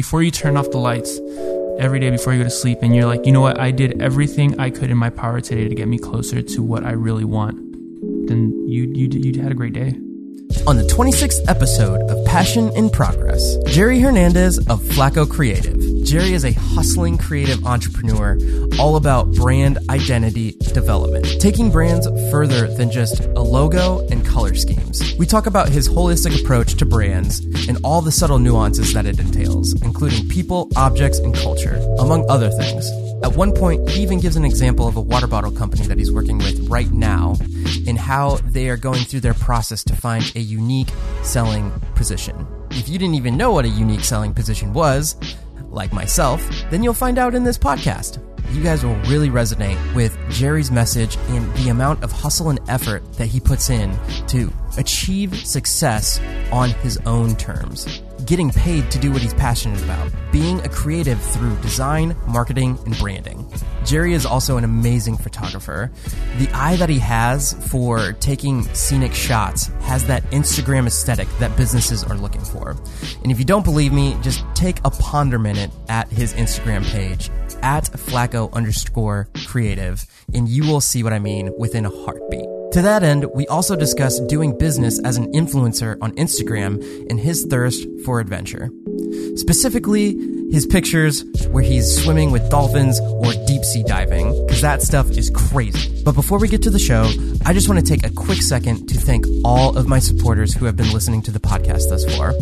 before you turn off the lights every day before you go to sleep and you're like, you know what, I did everything I could in my power today to get me closer to what I really want, then you you you had a great day. On the 26th episode of Passion in Progress, Jerry Hernandez of Flacco Creative. Jerry is a hustling creative entrepreneur all about brand identity development, taking brands further than just a logo and color schemes. We talk about his holistic approach to brands and all the subtle nuances that it entails, including people, objects, and culture, among other things. At one point, he even gives an example of a water bottle company that he's working with right now and how they are going through their process to find a unique selling position. If you didn't even know what a unique selling position was, like myself, then you'll find out in this podcast. You guys will really resonate with Jerry's message and the amount of hustle and effort that he puts in to achieve success on his own terms getting paid to do what he's passionate about, being a creative through design, marketing, and branding. Jerry is also an amazing photographer. The eye that he has for taking scenic shots has that Instagram aesthetic that businesses are looking for. And if you don't believe me, just take a ponder minute at his Instagram page at Flacco underscore creative, and you will see what I mean within a heartbeat. To that end, we also discuss doing business as an influencer on Instagram and his thirst for adventure. Specifically, his pictures where he's swimming with dolphins or deep sea diving, because that stuff is crazy. But before we get to the show, I just want to take a quick second to thank all of my supporters who have been listening to the podcast thus far.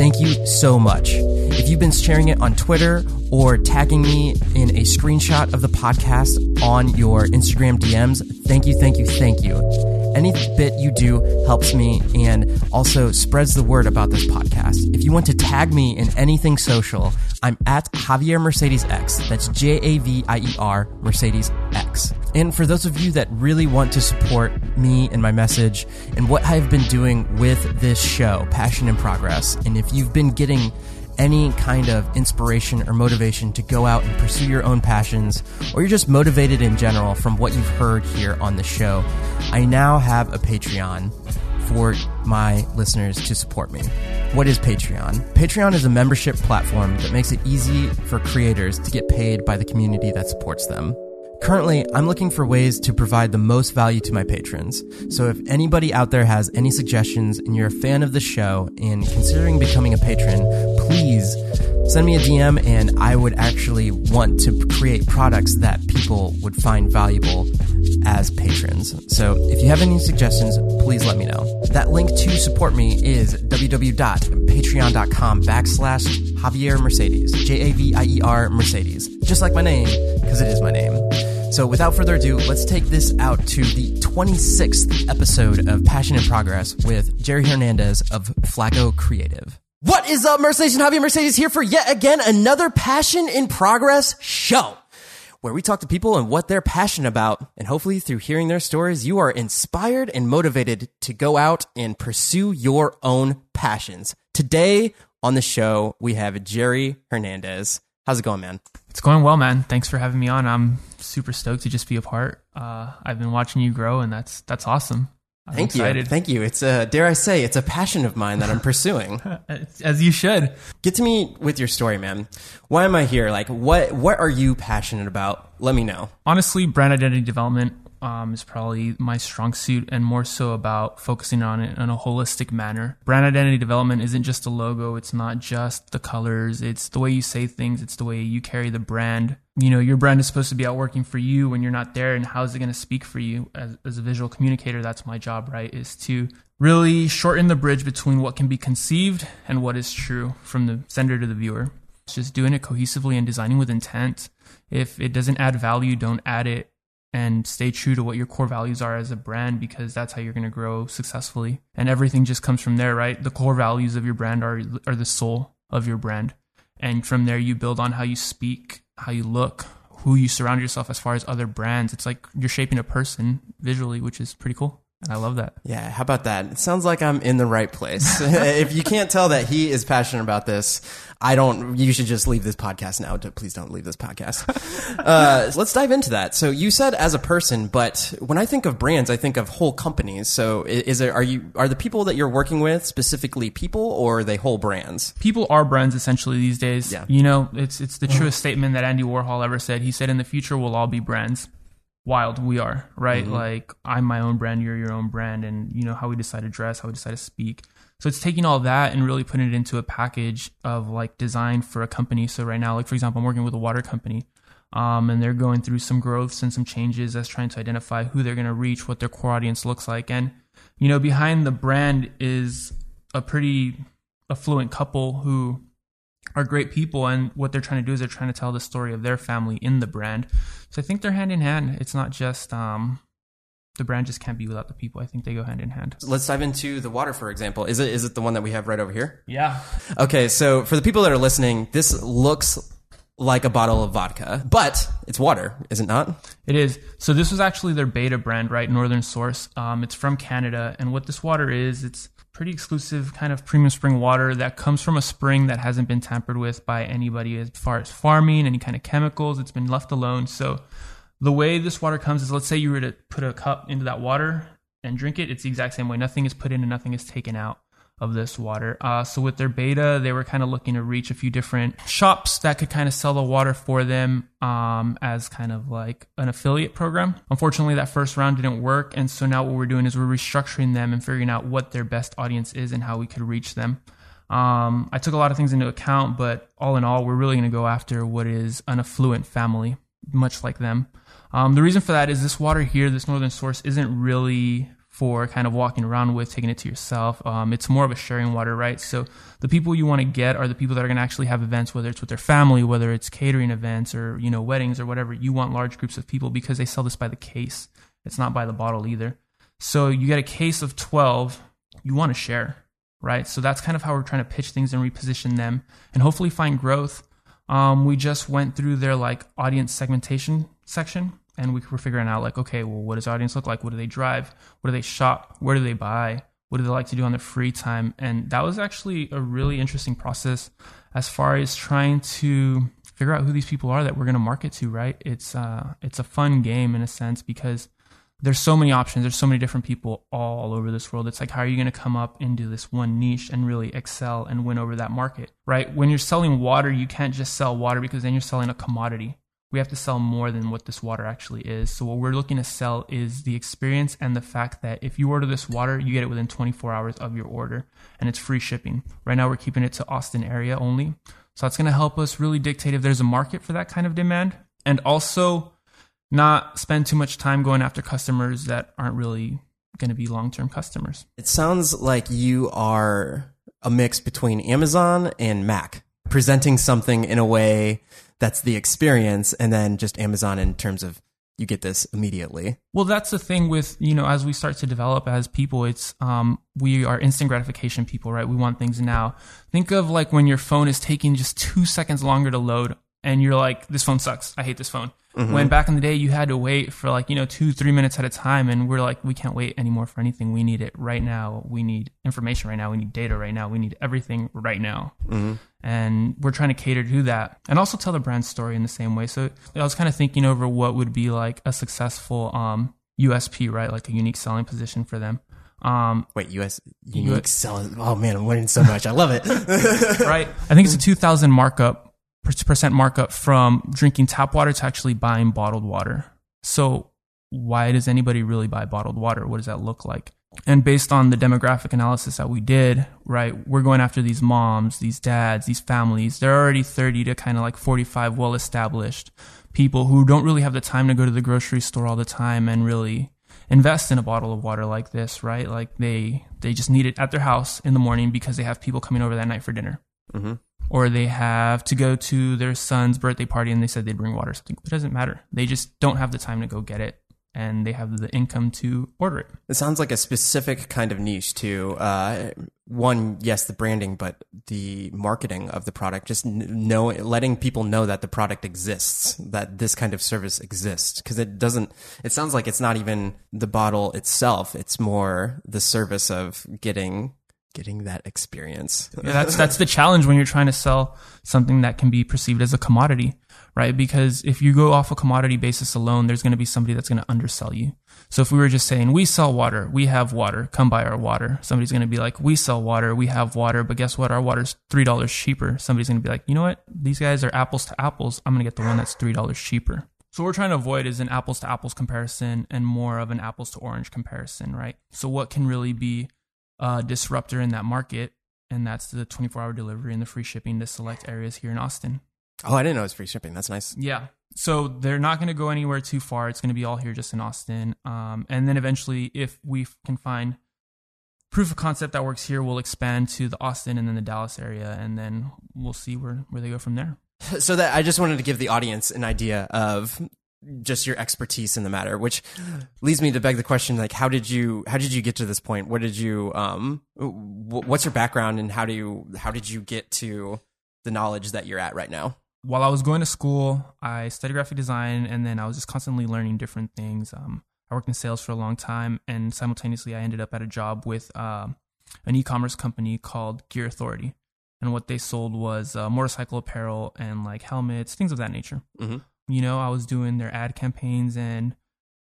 Thank you so much. If you've been sharing it on Twitter or tagging me in a screenshot of the podcast on your Instagram DMs, thank you, thank you, thank you. Any bit you do helps me and also spreads the word about this podcast. If you want to tag me in anything social, I'm at Javier Mercedes X. That's J A V I E R Mercedes X. And for those of you that really want to support me and my message and what I've been doing with this show, Passion in Progress, and if you've been getting any kind of inspiration or motivation to go out and pursue your own passions, or you're just motivated in general from what you've heard here on the show, I now have a Patreon for my listeners to support me. What is Patreon? Patreon is a membership platform that makes it easy for creators to get paid by the community that supports them. Currently, I'm looking for ways to provide the most value to my patrons. So if anybody out there has any suggestions and you're a fan of the show and considering becoming a patron, please send me a DM and I would actually want to create products that people would find valuable as patrons. So if you have any suggestions, please let me know. That link to support me is www.patreon.com backslash Javier Mercedes, J A V I E R Mercedes, just like my name, because it is my name. So, without further ado, let's take this out to the 26th episode of Passion in Progress with Jerry Hernandez of Flacco Creative. What is up, Mercedes and Javier Mercedes here for yet again another Passion in Progress show where we talk to people and what they're passionate about. And hopefully, through hearing their stories, you are inspired and motivated to go out and pursue your own passions. Today on the show, we have Jerry Hernandez. How's it going, man? It's going well, man. Thanks for having me on. I'm super stoked to just be a part. Uh, I've been watching you grow, and that's that's awesome. I'm Thank excited. you. Thank you. It's a, dare I say, it's a passion of mine that I'm pursuing. As you should. Get to me with your story, man. Why am I here? Like, what, what are you passionate about? Let me know. Honestly, brand identity development um, is probably my strong suit and more so about focusing on it in a holistic manner. Brand identity development isn't just a logo, it's not just the colors, it's the way you say things, it's the way you carry the brand. You know, your brand is supposed to be out working for you when you're not there, and how is it going to speak for you as, as a visual communicator? That's my job, right? Is to really shorten the bridge between what can be conceived and what is true from the sender to the viewer. It's just doing it cohesively and designing with intent. If it doesn't add value, don't add it and stay true to what your core values are as a brand because that's how you're going to grow successfully. And everything just comes from there, right? The core values of your brand are are the soul of your brand. And from there you build on how you speak, how you look, who you surround yourself as far as other brands. It's like you're shaping a person visually, which is pretty cool. And I love that. Yeah, how about that? It sounds like I'm in the right place. if you can't tell that he is passionate about this, I don't. You should just leave this podcast now. Please don't leave this podcast. uh, let's dive into that. So you said as a person, but when I think of brands, I think of whole companies. So is it are you are the people that you're working with specifically people or are they whole brands? people are brands essentially these days. Yeah. You know, it's it's the truest statement that Andy Warhol ever said. He said, "In the future, we'll all be brands." Wild, we are right. Like I'm my own brand, you're your own brand, and you know how we decide to dress, how we decide to speak. So it's taking all that and really putting it into a package of like design for a company. So right now, like for example, I'm working with a water company. Um, and they're going through some growths and some changes as trying to identify who they're going to reach, what their core audience looks like. And, you know, behind the brand is a pretty affluent couple who are great people and what they're trying to do is they're trying to tell the story of their family in the brand so i think they're hand in hand. It's not just um the brand just can't be without the people. I think they go hand in hand. Let's dive into the water, for example. Is it is it the one that we have right over here? yeah. Okay, so for the people that are listening, this looks like a bottle of vodka, but it's water, is it not? it is. So this was actually their beta brand right? Northern source. Um, it's from canada and what this water is it's pretty exclusive kind of premium spring water that comes from a spring that hasn't been tampered with by anybody as far as farming any kind of chemicals. It's been left alone. So the way this water comes is let's say you were to put a cup into that water and drink it it's the exact same way. Nothing is put in and nothing is taken out of this water. Uh, so with their beta they were kind of looking to reach a few different shops that could kind of sell the water for them um, as kind of like an affiliate program. Unfortunately that first round didn't work and so now what we're doing is we're restructuring them and figuring out what their best audience is and how we could reach them. Um, I took a lot of things into account, but all in all, we're really going to go after what is an affluent family, much like them. Um, the reason for that is this water here, this northern source, isn't really for kind of walking around with, taking it to yourself. Um, it's more of a sharing water, right? So the people you want to get are the people that are going to actually have events, whether it's with their family, whether it's catering events or you know weddings or whatever. You want large groups of people because they sell this by the case. It's not by the bottle either. So you get a case of twelve. You want to share right? So that's kind of how we're trying to pitch things and reposition them and hopefully find growth. Um, we just went through their like audience segmentation section and we were figuring out like, okay, well, what does our audience look like? What do they drive? What do they shop? Where do they buy? What do they like to do on their free time? And that was actually a really interesting process as far as trying to figure out who these people are that we're going to market to, right? It's, uh, it's a fun game in a sense because there's so many options. There's so many different people all over this world. It's like, how are you going to come up into this one niche and really excel and win over that market, right? When you're selling water, you can't just sell water because then you're selling a commodity. We have to sell more than what this water actually is. So what we're looking to sell is the experience and the fact that if you order this water, you get it within 24 hours of your order and it's free shipping. Right now we're keeping it to Austin area only. So that's going to help us really dictate if there's a market for that kind of demand and also not spend too much time going after customers that aren't really going to be long-term customers. It sounds like you are a mix between Amazon and Mac, presenting something in a way that's the experience, and then just Amazon in terms of you get this immediately. Well, that's the thing with, you know, as we start to develop as people, it's, um, we are instant gratification people, right? We want things now. Think of like when your phone is taking just two seconds longer to load and you're like, this phone sucks. I hate this phone. When back in the day, you had to wait for like, you know, two, three minutes at a time. And we're like, we can't wait anymore for anything. We need it right now. We need information right now. We need data right now. We need everything right now. And we're trying to cater to that and also tell the brand story in the same way. So I was kind of thinking over what would be like a successful, um, USP, right? Like a unique selling position for them. Um, Wait, US unique selling. Oh man, I'm learning so much. I love it. right? I think it's a 2000 markup, percent markup from drinking tap water to actually buying bottled water. So why does anybody really buy bottled water? What does that look like? And based on the demographic analysis that we did, right, we're going after these moms, these dads, these families. They're already 30 to kind of like 45 well established people who don't really have the time to go to the grocery store all the time and really invest in a bottle of water like this, right? Like they they just need it at their house in the morning because they have people coming over that night for dinner. Mm-hmm. Or they have to go to their son's birthday party and they said they'd bring water or something. It doesn't matter. They just don't have the time to go get it and they have the income to order it. It sounds like a specific kind of niche too. Uh, one, yes, the branding, but the marketing of the product, just know, letting people know that the product exists, that this kind of service exists. Cause it doesn't, it sounds like it's not even the bottle itself. It's more the service of getting getting that experience. yeah, that's that's the challenge when you're trying to sell something that can be perceived as a commodity, right? Because if you go off a commodity basis alone, there's going to be somebody that's going to undersell you. So if we were just saying we sell water, we have water, come buy our water, somebody's going to be like, we sell water, we have water, but guess what? Our water's three dollars cheaper. Somebody's going to be like, you know what? These guys are apples to apples. I'm going to get the one that's three dollars cheaper. So what we're trying to avoid is an apples to apples comparison and more of an apples to orange comparison, right? So what can really be uh, disruptor in that market, and that's the 24 hour delivery and the free shipping to select areas here in Austin. Oh, I didn't know it was free shipping. That's nice. Yeah. So they're not going to go anywhere too far. It's going to be all here just in Austin. Um, and then eventually, if we can find proof of concept that works here, we'll expand to the Austin and then the Dallas area, and then we'll see where, where they go from there. So that I just wanted to give the audience an idea of just your expertise in the matter, which leads me to beg the question: like, how did you how did you get to this point? What did you um, what's your background, and how do you how did you get to the knowledge that you're at right now? While I was going to school, I studied graphic design, and then I was just constantly learning different things. Um, I worked in sales for a long time, and simultaneously, I ended up at a job with uh, an e-commerce company called Gear Authority, and what they sold was uh, motorcycle apparel and like helmets, things of that nature. Mm-hmm. You know, I was doing their ad campaigns and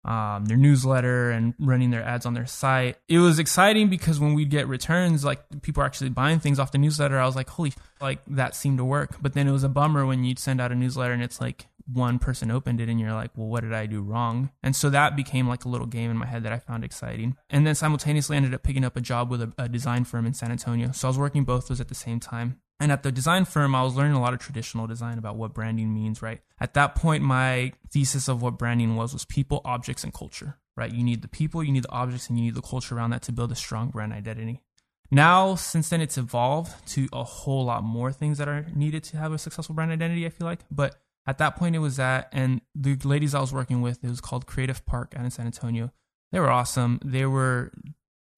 um, their newsletter and running their ads on their site. It was exciting because when we'd get returns, like people are actually buying things off the newsletter, I was like, holy, like that seemed to work. But then it was a bummer when you'd send out a newsletter and it's like one person opened it and you're like, well, what did I do wrong? And so that became like a little game in my head that I found exciting. And then simultaneously ended up picking up a job with a, a design firm in San Antonio. So I was working both those at the same time. And at the design firm, I was learning a lot of traditional design about what branding means, right? At that point, my thesis of what branding was was people, objects, and culture, right? You need the people, you need the objects, and you need the culture around that to build a strong brand identity. Now, since then, it's evolved to a whole lot more things that are needed to have a successful brand identity, I feel like. But at that point, it was that, and the ladies I was working with, it was called Creative Park out in San Antonio. They were awesome. They were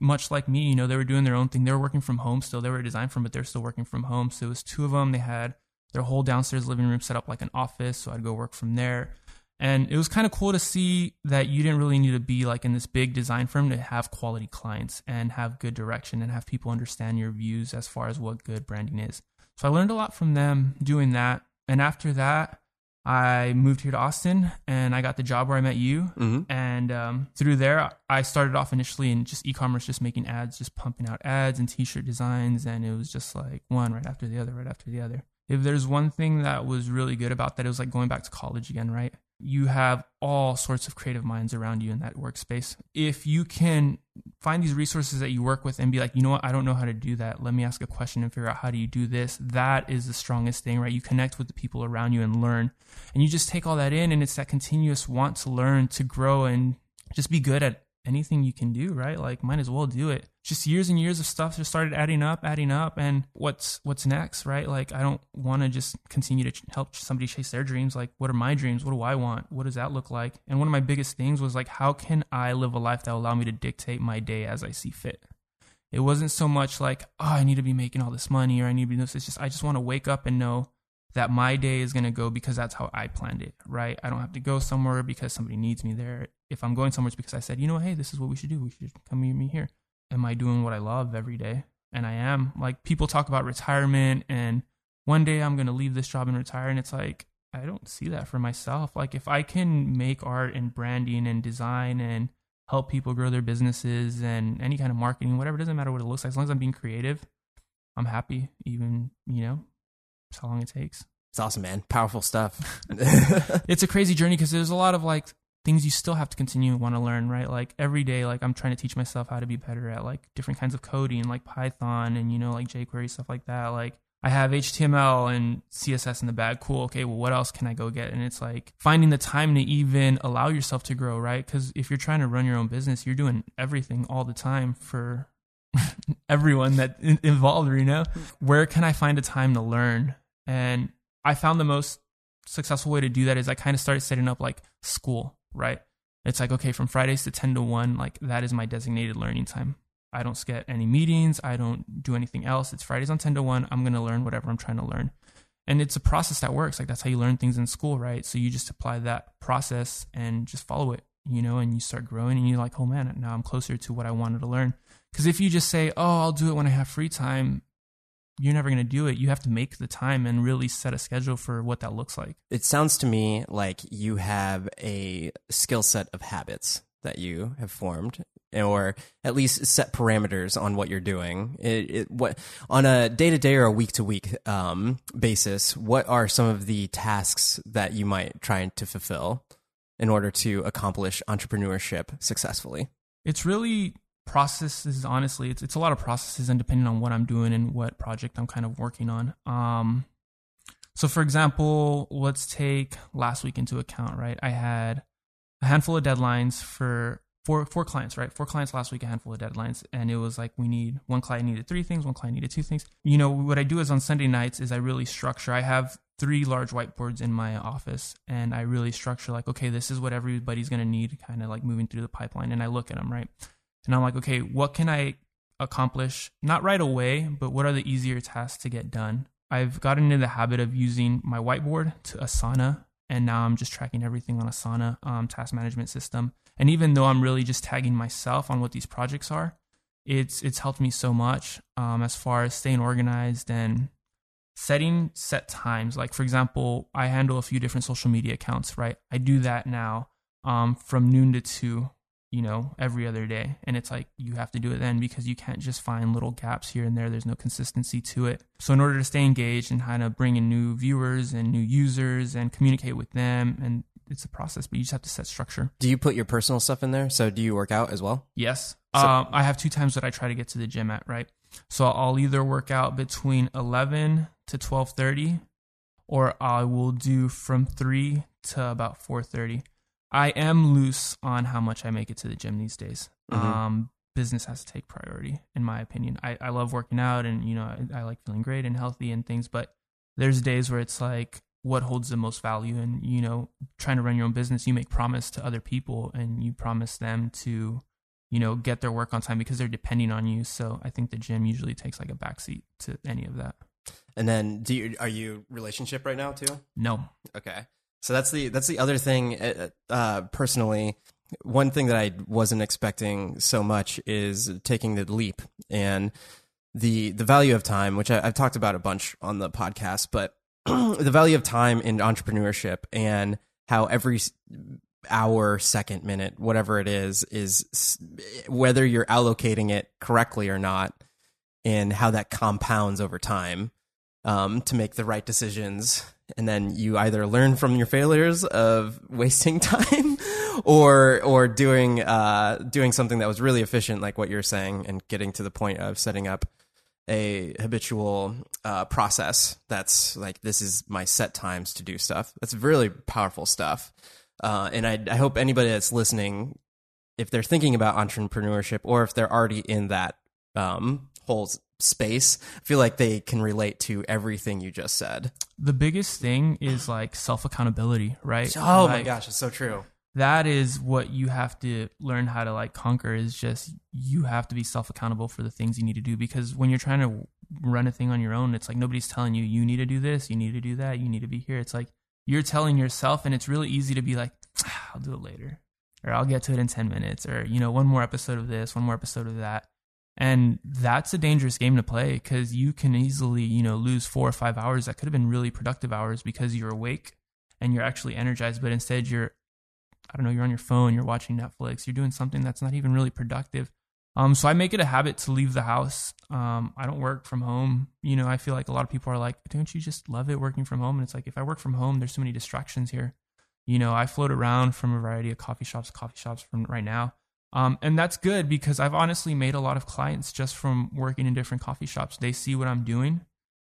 much like me, you know, they were doing their own thing. They were working from home still. They were a design firm, but they're still working from home. So it was two of them. They had their whole downstairs living room set up like an office. So I'd go work from there. And it was kind of cool to see that you didn't really need to be like in this big design firm to have quality clients and have good direction and have people understand your views as far as what good branding is. So I learned a lot from them doing that. And after that, I moved here to Austin and I got the job where I met you. Mm-hmm. And um, through there, I started off initially in just e commerce, just making ads, just pumping out ads and t shirt designs. And it was just like one right after the other, right after the other. If there's one thing that was really good about that, it was like going back to college again, right? you have all sorts of creative minds around you in that workspace. If you can find these resources that you work with and be like, you know what, I don't know how to do that. Let me ask a question and figure out how do you do this. That is the strongest thing, right? You connect with the people around you and learn. And you just take all that in and it's that continuous want to learn, to grow and just be good at anything you can do, right? Like might as well do it. Just years and years of stuff just started adding up, adding up and what's what's next, right? Like I don't want to just continue to help somebody chase their dreams. Like what are my dreams? What do I want? What does that look like? And one of my biggest things was like how can I live a life that will allow me to dictate my day as I see fit? It wasn't so much like, oh, I need to be making all this money or I need to be this. It's just I just want to wake up and know that my day is going to go because that's how I planned it, right? I don't have to go somewhere because somebody needs me there. If I'm going somewhere, it's because I said, you know, hey, this is what we should do. We should come meet me here. Am I doing what I love every day? And I am. Like people talk about retirement and one day I'm going to leave this job and retire. And it's like, I don't see that for myself. Like if I can make art and branding and design and help people grow their businesses and any kind of marketing, whatever, it doesn't matter what it looks like. As long as I'm being creative, I'm happy, even, you know, how long it takes. It's awesome, man. Powerful stuff. it's a crazy journey because there's a lot of like things you still have to continue want to learn, right? Like every day, like I'm trying to teach myself how to be better at like different kinds of coding, like Python and you know like jQuery stuff like that. Like I have HTML and CSS in the bag. Cool. Okay. Well, what else can I go get? And it's like finding the time to even allow yourself to grow, right? Because if you're trying to run your own business, you're doing everything all the time for everyone that involved. You know, where can I find a time to learn? And I found the most successful way to do that is I kind of started setting up like school, right? It's like, okay, from Fridays to 10 to 1, like that is my designated learning time. I don't get any meetings. I don't do anything else. It's Fridays on 10 to 1. I'm going to learn whatever I'm trying to learn. And it's a process that works. Like that's how you learn things in school, right? So you just apply that process and just follow it, you know, and you start growing and you're like, oh man, now I'm closer to what I wanted to learn. Because if you just say, oh, I'll do it when I have free time, you're never going to do it. You have to make the time and really set a schedule for what that looks like. It sounds to me like you have a skill set of habits that you have formed or at least set parameters on what you're doing. It, it, what on a day to day or a week to week basis, what are some of the tasks that you might try to fulfill in order to accomplish entrepreneurship successfully? It's really processes honestly it's it's a lot of processes and depending on what i'm doing and what project i'm kind of working on. Um so for example let's take last week into account right? I had a handful of deadlines for four four clients right? Four clients last week a handful of deadlines. And it was like we need one client needed three things one client needed two things. You know what i do is on sunday nights is i really structure i have three large whiteboards in my office and i really structure like okay this is what everybody's going to need kind of like moving through the pipeline. And i look at them right and I'm like, okay, what can I accomplish? Not right away, but what are the easier tasks to get done? I've gotten into the habit of using my whiteboard to Asana, and now I'm just tracking everything on Asana um, task management system. And even though I'm really just tagging myself on what these projects are, it's it's helped me so much um, as far as staying organized and setting set times. Like for example, I handle a few different social media accounts. Right, I do that now um, from noon to two you know, every other day. And it's like you have to do it then because you can't just find little gaps here and there. There's no consistency to it. So, in order to stay engaged and kind of bring in new viewers and new users and communicate with them, and it's a process, but you just have to set structure. Do you put your personal stuff in there? So, do you work out as well? Yes. So- um, I have two times that I try to get to the gym at, right? So, I'll either work out between 11 to 12:30 or I will do from 3 to about 4:30 I am loose on how much I make it to the gym these days. Mm-hmm. Um, business has to take priority, in my opinion. I, I love working out and, you know, I, I like feeling great and healthy and things, but there's days where it's like, what holds the most value? And, you know, trying to run your own business, you make promise to other people and you promise them to, you know, get their work on time because they're depending on you. So I think the gym usually takes like a backseat to any of that. And then, do you are you relationship right now too? No. Okay. So that's the that's the other thing. Uh, uh, personally, one thing that I wasn't expecting so much is taking the leap and the the value of time, which I, have talked about a bunch on the podcast, but the value of time in entrepreneurship and how every hour, second, minute, whatever it is, is whether you're allocating it correctly or not, and how that compounds over time um, to make the right decisions and then you either learn from your failures of wasting time or or doing uh, doing something that was really efficient like what you're saying and getting to the point of setting up a habitual uh, process that's like this is my set times to do stuff. That's really powerful stuff. Uh, and I, I hope anybody that's listening if they're thinking about entrepreneurship or if they're already in that um, whole space, I feel like they can relate to everything you just said. The biggest thing is like self accountability, right? Oh like, my gosh, it's so true. That is what you have to learn how to like conquer is just you have to be self accountable for the things you need to do because when you're trying to run a thing on your own, it's like nobody's telling you you need to do this, you need to do that, you need to be here. It's like you're telling yourself and it's really easy to be like ah, I'll do it later or I'll get to it in 10 minutes or you know one more episode of this, one more episode of that and that's a dangerous game to play because you can easily, you know, lose four or five hours that could have been really productive hours because you're awake and you're actually energized, but instead you're, I don't know, you're on your phone, you're watching Netflix, you're doing something that's not even really productive. Um, so I make it a habit to leave the house. Um, I don't work from home. You know, I feel like a lot of people are like, don't you just love it working from home? And it's like, if I work from home, there's so many distractions here. You know, I float around from a variety of coffee shops, coffee shops from right now um, and that's good because I've honestly made a lot of clients just from working in different coffee shops. They see what I'm doing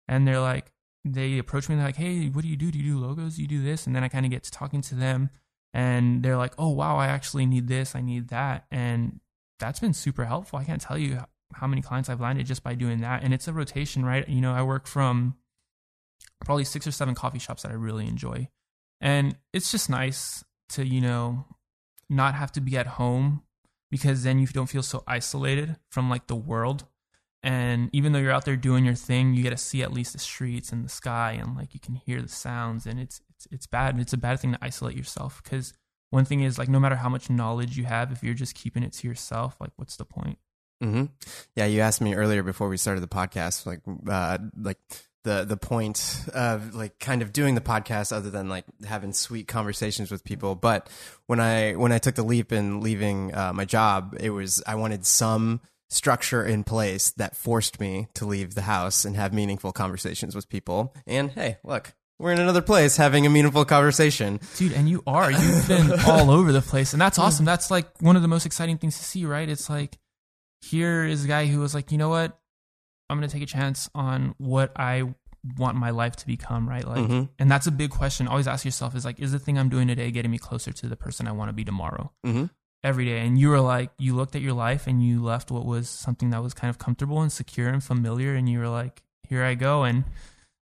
and they're like, they approach me and they're like, hey, what do you do? Do you do logos? Do you do this? And then I kind of get to talking to them and they're like, oh, wow, I actually need this. I need that. And that's been super helpful. I can't tell you how many clients I've landed just by doing that. And it's a rotation, right? You know, I work from probably six or seven coffee shops that I really enjoy. And it's just nice to, you know, not have to be at home because then you don't feel so isolated from like the world. And even though you're out there doing your thing, you get to see at least the streets and the sky and like you can hear the sounds and it's it's it's bad. It's a bad thing to isolate yourself because one thing is like no matter how much knowledge you have, if you're just keeping it to yourself, like what's the point? Mm-hmm. Yeah, you asked me earlier before we started the podcast, like, uh, like the the point of like kind of doing the podcast, other than like having sweet conversations with people. But when I when I took the leap in leaving uh, my job, it was I wanted some structure in place that forced me to leave the house and have meaningful conversations with people. And hey, look, we're in another place having a meaningful conversation. Dude, and you are. You've been all over the place. And that's awesome. That's like one of the most exciting things to see, right? It's like here is a guy who was like, you know what? I'm going to take a chance on what I want my life to become, right? Like, Mm-hmm. and that's a big question. Always ask yourself is like, is the thing I'm doing today getting me closer to the person I want to be tomorrow? Mm-hmm. Every day. And you were like, you looked at your life and you left what was something that was kind of comfortable and secure and familiar. And you were like, here I go. And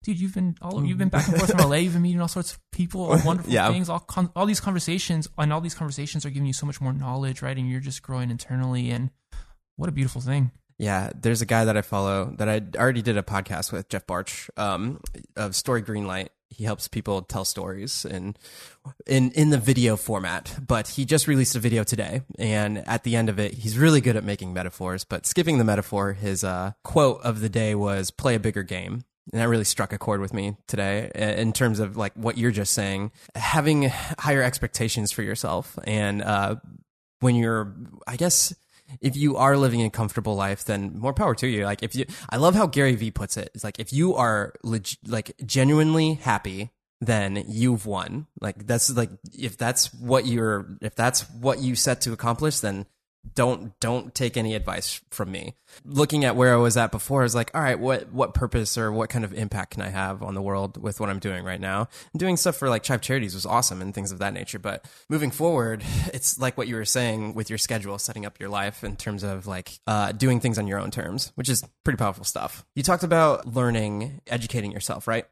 dude, you've been all, you've been back and forth from LA. You've been meeting all sorts of people, all wonderful Yeah. things, all, con- all these conversations and all these conversations are giving you so much more knowledge, right? And you're just growing internally. And what a beautiful thing. Yeah, there's a guy that I follow that I already did a podcast with, Jeff Barch, um, of Story Greenlight. He helps people tell stories and in in the video format. But he just released a video today, and at the end of it, he's really good at making metaphors. But skipping the metaphor, his uh, quote of the day was "Play a bigger game." And that really struck a chord with me today in terms of like what you're just saying, having higher expectations for yourself. And uh, when you're, I guess, if you are living a comfortable life, then more power to you. Like if you, I love how Gary Vee puts it. It's like if you are leg, like genuinely happy, then you've won. Like that's like if that's what you're, if that's what you set to accomplish, then don't don't take any advice from me. Looking at where I was at before, I was like, all right, what what purpose or what kind of impact can I have on the world with what I'm doing right now? And doing stuff for like Chive Charities was awesome and things of that nature. But moving forward, it's like what you were saying with your schedule, setting up your life in terms of like uh, doing things on your own terms, which is pretty powerful stuff. You talked about learning, educating yourself, right?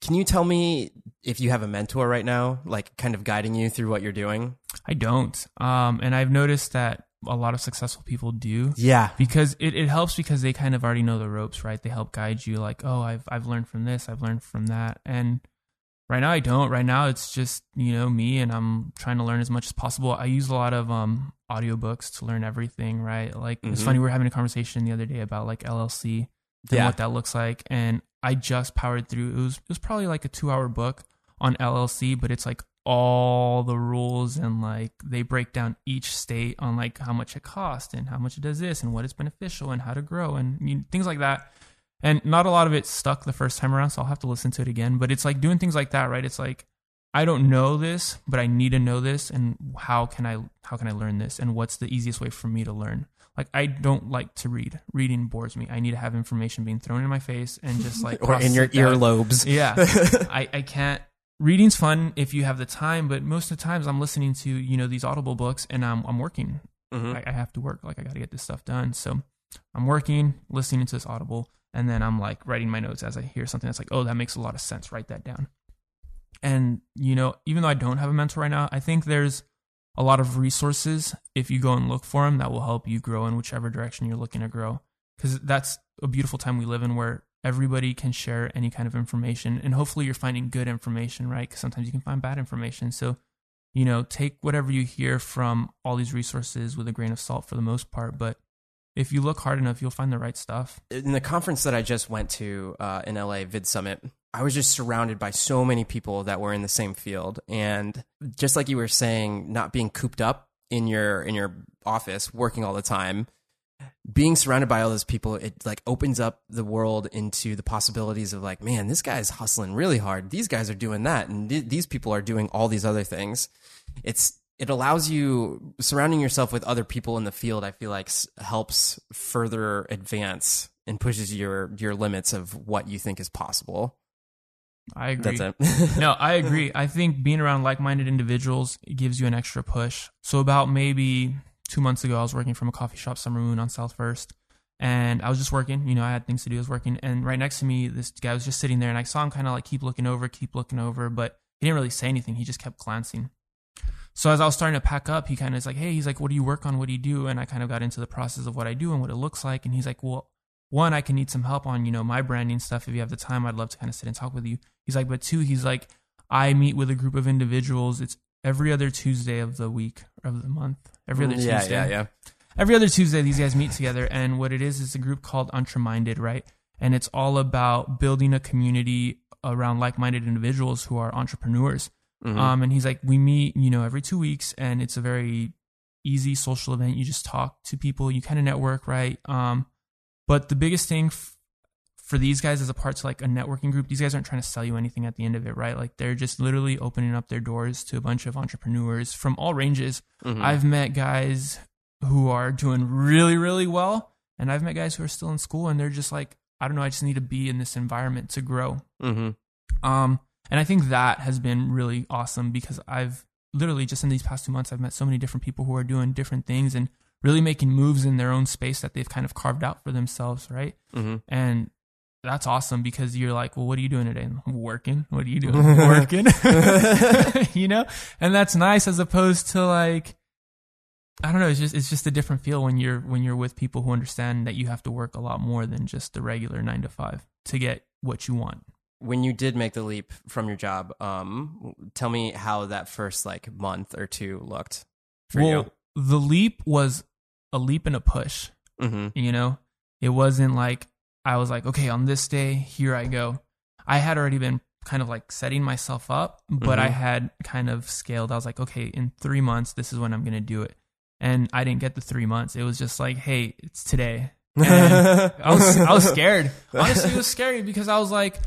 Can you tell me if you have a mentor right now, like kind of guiding you through what you're doing? I don't. Um, and I've noticed that a lot of successful people do. Yeah. Because it, it helps because they kind of already know the ropes, right? They help guide you like, oh, I've I've learned from this, I've learned from that. And right now I don't. Right now it's just, you know, me and I'm trying to learn as much as possible. I use a lot of um audiobooks to learn everything, right? Like it's Mhm. funny, we were having a conversation the other day about like LLC and Yeah. what that looks like. And I just powered through it was it was probably like a two hour book on LLC, but it's like all the rules and like they break down each state on like how much it costs and how much it does this and what is beneficial and how to grow and you know, things like that. And not a lot of it stuck the first time around, so I'll have to listen to it again. But it's like doing things like that, right? It's like I don't know this, but I need to know this, and how can I how can I learn this, and what's the easiest way for me to learn? Like I don't like to read. Reading bores me. I need to have information being thrown in my face and just like Or in your down. earlobes. Yeah. I, I can't. Reading's fun if you have the time, but most of the times I'm listening to, you know, these audible books and I'm, I'm working. Mhm. I, I have to work. Like, I got to get this stuff done. So I'm working, listening to this audible, and then I'm like writing my notes as I hear something that's like, oh, that makes a lot of sense. Write that down. And, you know, even though I don't have a mentor right now, I think there's a lot of resources if you go and look for them that will help you grow in whichever direction you're looking to grow. Because that's a beautiful time we live in where everybody can share any kind of information. And hopefully you're finding good information, right? Because sometimes you can find bad information. So, you know, take whatever you hear from all these resources with a grain of salt for the most part. But if you look hard enough, you'll find the right stuff. in the conference that I just went to uh, in LA, Vid Summit, I was just surrounded by so many people that were in the same field, and just like you were saying, not being cooped up in your in your office working all the time, being surrounded by all those people, it like opens up the world into the possibilities of like, man, this guy's hustling really hard. These guys are doing that, and th- these people are doing all these other things. It's it allows you surrounding yourself with other people in the field. I feel like s- helps further advance and pushes your your limits of what you think is possible. I agree. That's it. no, I agree. I think being around like-minded individuals gives you an extra push. So about maybe two months ago, I was working from a coffee shop, Summer Moon on South First, and I was just working. You know, I had things to do. I was working, and right next to me, this guy was just sitting there, and I saw him kind of like keep looking over, keep looking over, but he didn't really say anything. He just kept glancing. So as I was starting to pack up, he kind of is like, Hey, he's like, what do you work on? What do you do? And I kind of got into the process of what I do and what it looks like. And he's like, well, one, I can need some help on, you know, my branding stuff. If you have the time, I'd love to kind of sit and talk with you. He's like, but two, he's like, I meet with a group of individuals. It's every other Tuesday of the week of the month. Every other Mm, yeah, Tuesday. yeah, yeah. Every other Tuesday, these guys meet together. And what it is, is a group called Untreminded, right? And it's all about building a community around like minded individuals who are entrepreneurs. Mhm. Um, and he's like, we meet, you know, every two weeks, and it's a very easy social event. You just talk to people, you kind of network, right? Um, but the biggest thing f- for these guys as a part to like a networking group, these guys aren't trying to sell you anything at the end of it, right? Like they're just literally opening up their doors to a bunch of entrepreneurs from all ranges. Mhm. I've met guys who are doing really, really well, and I've met guys who are still in school, and they're just like, I don't know, I just need to be in this environment to grow. Mhm. Um, and I think that has been really awesome because I've literally just in these past two months, I've met so many different people who are doing different things and really making moves in their own space that they've kind of carved out for themselves, right? Mhm. And that's awesome because you're like, well, what are you doing today? I'm working. What are you doing? working. you know? And that's nice as opposed to like, I don't know. It's just it's just a different feel when you're when you're with people who understand that you have to work a lot more than just the regular nine to five to get what you want. when you did make the leap from your job, um, tell me how that first like month or two looked for well, the leap was a leap and a push. you. hmm You know, it wasn't like I was like, okay, on this day, here I go. I had already been kind of like setting myself up, but I Mhm. had kind of scaled. I was like, okay, in three months, this is when I'm going to do it. And I didn't get the three months. It was just like, hey, it's today. And I was I was scared. Honestly, it was scary because I was like,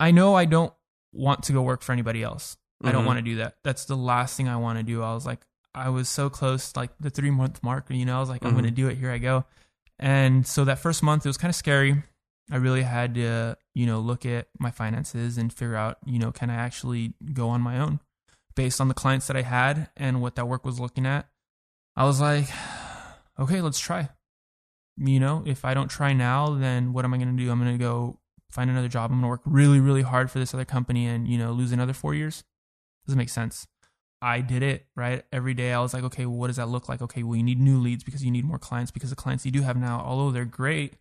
I know I don't want to go work for anybody else. I don't Mhm. want to do that. That's the last thing I want to do. I was like, I was so close, like the three month mark. You know, I was like, I'm Mhm. going to do it. Here I go. And so that first month, it was kind of scary. I really had to, you know, look at my finances and figure out, you know, can I actually go on my own based on the clients that I had and what that work was looking at. I was like, okay, let's try. You know, if I don't try now, then what am I going to do? I'm going to go find another job. I'm going to work really, really hard for this other company and, you know, lose another four years. Doesn't make sense. I did it, right? Every day I was like, okay, well, what does that look like? Okay, well, you need new leads because you need more clients because the clients you do have now, although they're great,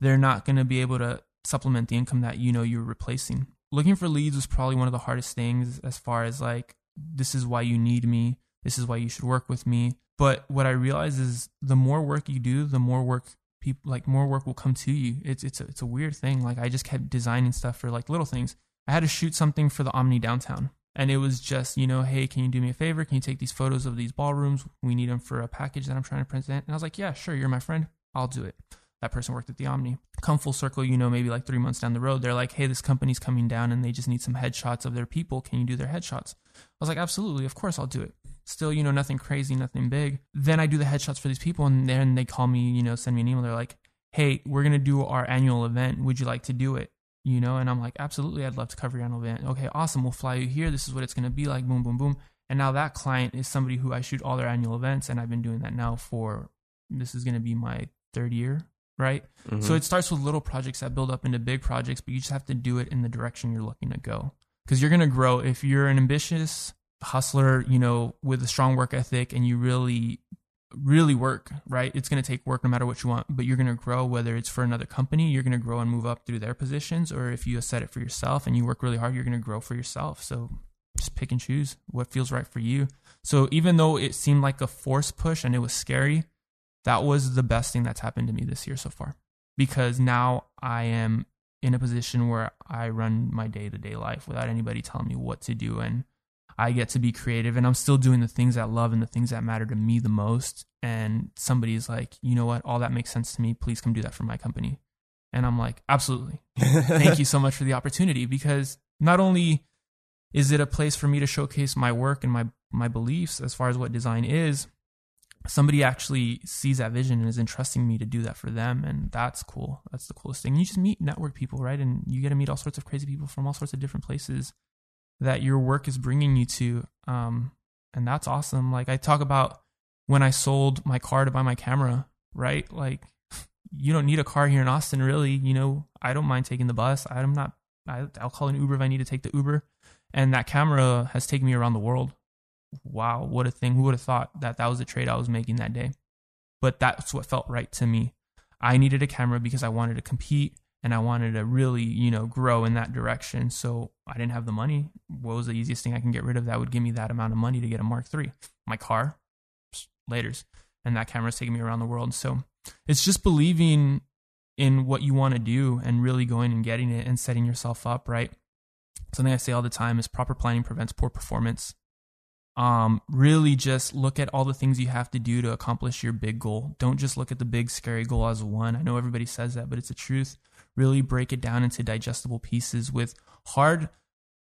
they're not going to be able to supplement the income that you know you're replacing. Looking for leads was probably one of the hardest things as far as like, this is why you need me. This is why you should work with me. But what I realize is the more work you do, the more work people like more work will come to you. It's it's a, it's a weird thing. Like I just kept designing stuff for like little things. I had to shoot something for the Omni downtown. And it was just, you know, hey, can you do me a favor? Can you take these photos of these ballrooms? We need them for a package that I'm trying to present. And I was like, yeah, sure. You're my friend. I'll do it. That person worked at the Omni. Come full circle, you know, maybe like three months down the road, they're like, hey, this company's coming down and they just need some headshots of their people. Can you do their headshots? I was like, absolutely. Of course I'll do it. Still, you know, nothing crazy, nothing big. Then I do the headshots for these people and then they call me, you know, send me an email. They're like, hey, we're going to do our annual event. Would you like to do it? you know and i'm like absolutely i'd love to cover your annual event okay awesome we'll fly you here this is what it's going to be like boom boom boom and now that client is somebody who i shoot all their annual events and i've been doing that now for this is going to be my third year right Mhm. so it starts with little projects that build up into big projects but you just have to do it in the direction you're looking to go because you're going to grow if you're an ambitious hustler you know with a strong work ethic and you really really work, right? It's going to take work no matter what you want, but you're going to grow whether it's for another company, you're going to grow and move up through their positions, or if you set it for yourself and you work really hard, you're going to grow for yourself. So just pick and choose what feels right for you. So even though it seemed like a force push and it was scary, that was the best thing that's happened to me this year so far because now I am in a position where I run my day to day life without anybody telling me what to do and I get to be creative and I'm still doing the things I love and the things that matter to me the most. And somebody's like, you know what? All that makes sense to me. Please come do that for my company. And I'm like, absolutely. Thank you so much for the opportunity because not only is it a place for me to showcase my work and my, my beliefs as far as what design is, somebody actually sees that vision and is entrusting me to do that for them. And that's cool. That's the coolest thing. You just meet network people, right? And you get to meet all sorts of crazy people from all sorts of different places that your work is bringing you to. Um, and that's awesome. Like I talk about when I sold my car to buy my camera, right? Like you don't need a car here in Austin, really. You know, I don't mind taking the bus. I'm not, I, I'll call an Uber if I need to take the Uber. And that camera has taken me around the world. Wow, what a thing. Who would have thought that that was the trade I was making that day? But that's what felt right to me. I needed a camera because I wanted to compete and I wanted to really, you know, grow in that direction. So I didn't have the money. What was the easiest thing I can get rid of that would give me that amount of money to get a Mark III? My car, later's, and that camera's taking me around the world. So it's just believing in what you want to do and really going and getting it and setting yourself up right. Something I say all the time is proper planning prevents poor performance. Um, really just look at all the things you have to do to accomplish your big goal. Don't just look at the big scary goal as one. I know everybody says that, but it's the truth really break it down into digestible pieces with hard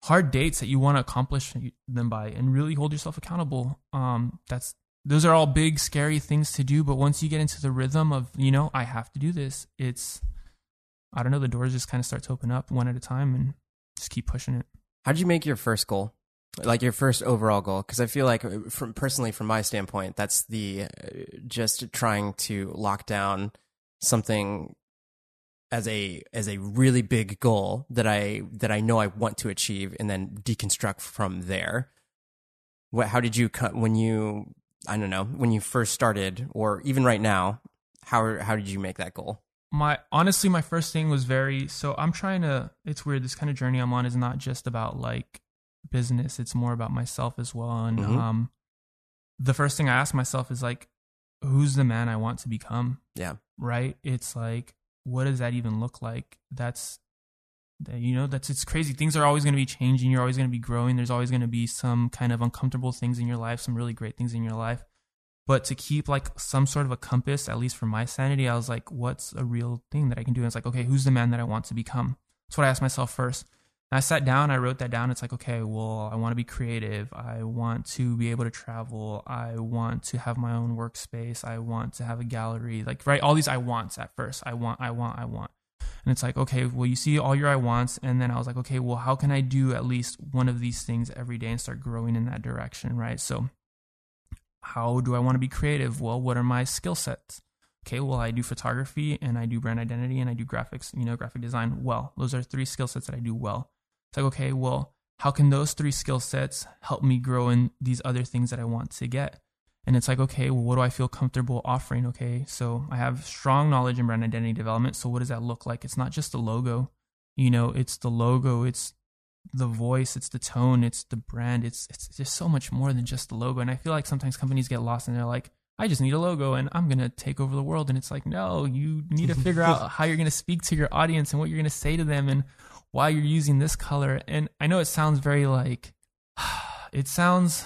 hard dates that you want to accomplish them by and really hold yourself accountable um that's those are all big scary things to do but once you get into the rhythm of you know i have to do this it's i don't know the doors just kind of start to open up one at a time and just keep pushing it how did you make your first goal like your first overall goal because i feel like uh, from personally from my standpoint that's the uh, just trying to lock down something as a as a really big goal that I that I know I want to achieve, and then deconstruct from there. What? How did you cut when you? I don't know when you first started, or even right now. How how did you make that goal? My honestly, my first thing was very. So I'm trying to. It's weird. This kind of journey I'm on is not just about like business. It's more about myself as well. And mm-hmm. um, the first thing I ask myself is like, who's the man I want to become? Yeah. Right. It's like what does that even look like? That's you know that's it's crazy things are always going to be changing you're always going to be growing there's always going to be some kind of uncomfortable things in your life some really great things in your life but to keep like some sort of a compass at least for my sanity i was like what's a real thing that i can do and it's like okay who's the man that i want to become that's what i asked myself first I sat down, I wrote that down. It's like, okay, well, I want to be creative. I want to be able to travel. I want to have my own workspace. I want to have a gallery. Like, right, all these I wants at first. I want, I want, I want. And it's like, okay, well, you see all your I wants. And then I was like, okay, well, how can I do at least one of these things every day and start growing in that direction, right? So, how do I want to be creative? Well, what are my skill sets? Okay, well, I do photography and I do brand identity and I do graphics, you know, graphic design well. Those are three skill sets that I do well. It's like, okay, well, how can those three skill sets help me grow in these other things that I want to get? And it's like, okay, well, what do I feel comfortable offering? Okay, so I have strong knowledge in brand identity development. So what does that look like? It's not just the logo, you know, it's the logo, it's the voice, it's the tone, it's the brand. It's it's just so much more than just the logo. And I feel like sometimes companies get lost and they're like, I just need a logo and I'm going to take over the world. And it's like, no, you need to figure out how you're going to speak to your audience and what you're going to say to them and why you're using this color. And I know it sounds very like, it sounds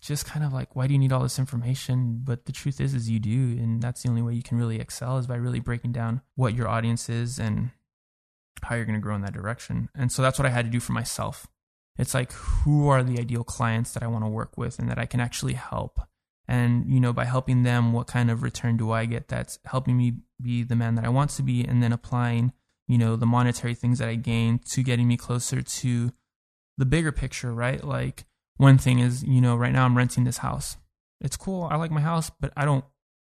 just kind of like, why do you need all this information? But the truth is, is you do. And that's the only way you can really excel is by really breaking down what your audience is and how you're going to grow in that direction. And so that's what I had to do for myself. It's like, who are the ideal clients that I want to work with and that I can actually help? And, you know, by helping them, what kind of return do I get that's helping me be the man that I want to be? And then applying you know, the monetary things that I gain to getting me closer to the bigger picture, right? Like one thing is, you know, right now I'm renting this house. It's cool. I like my house, but I don't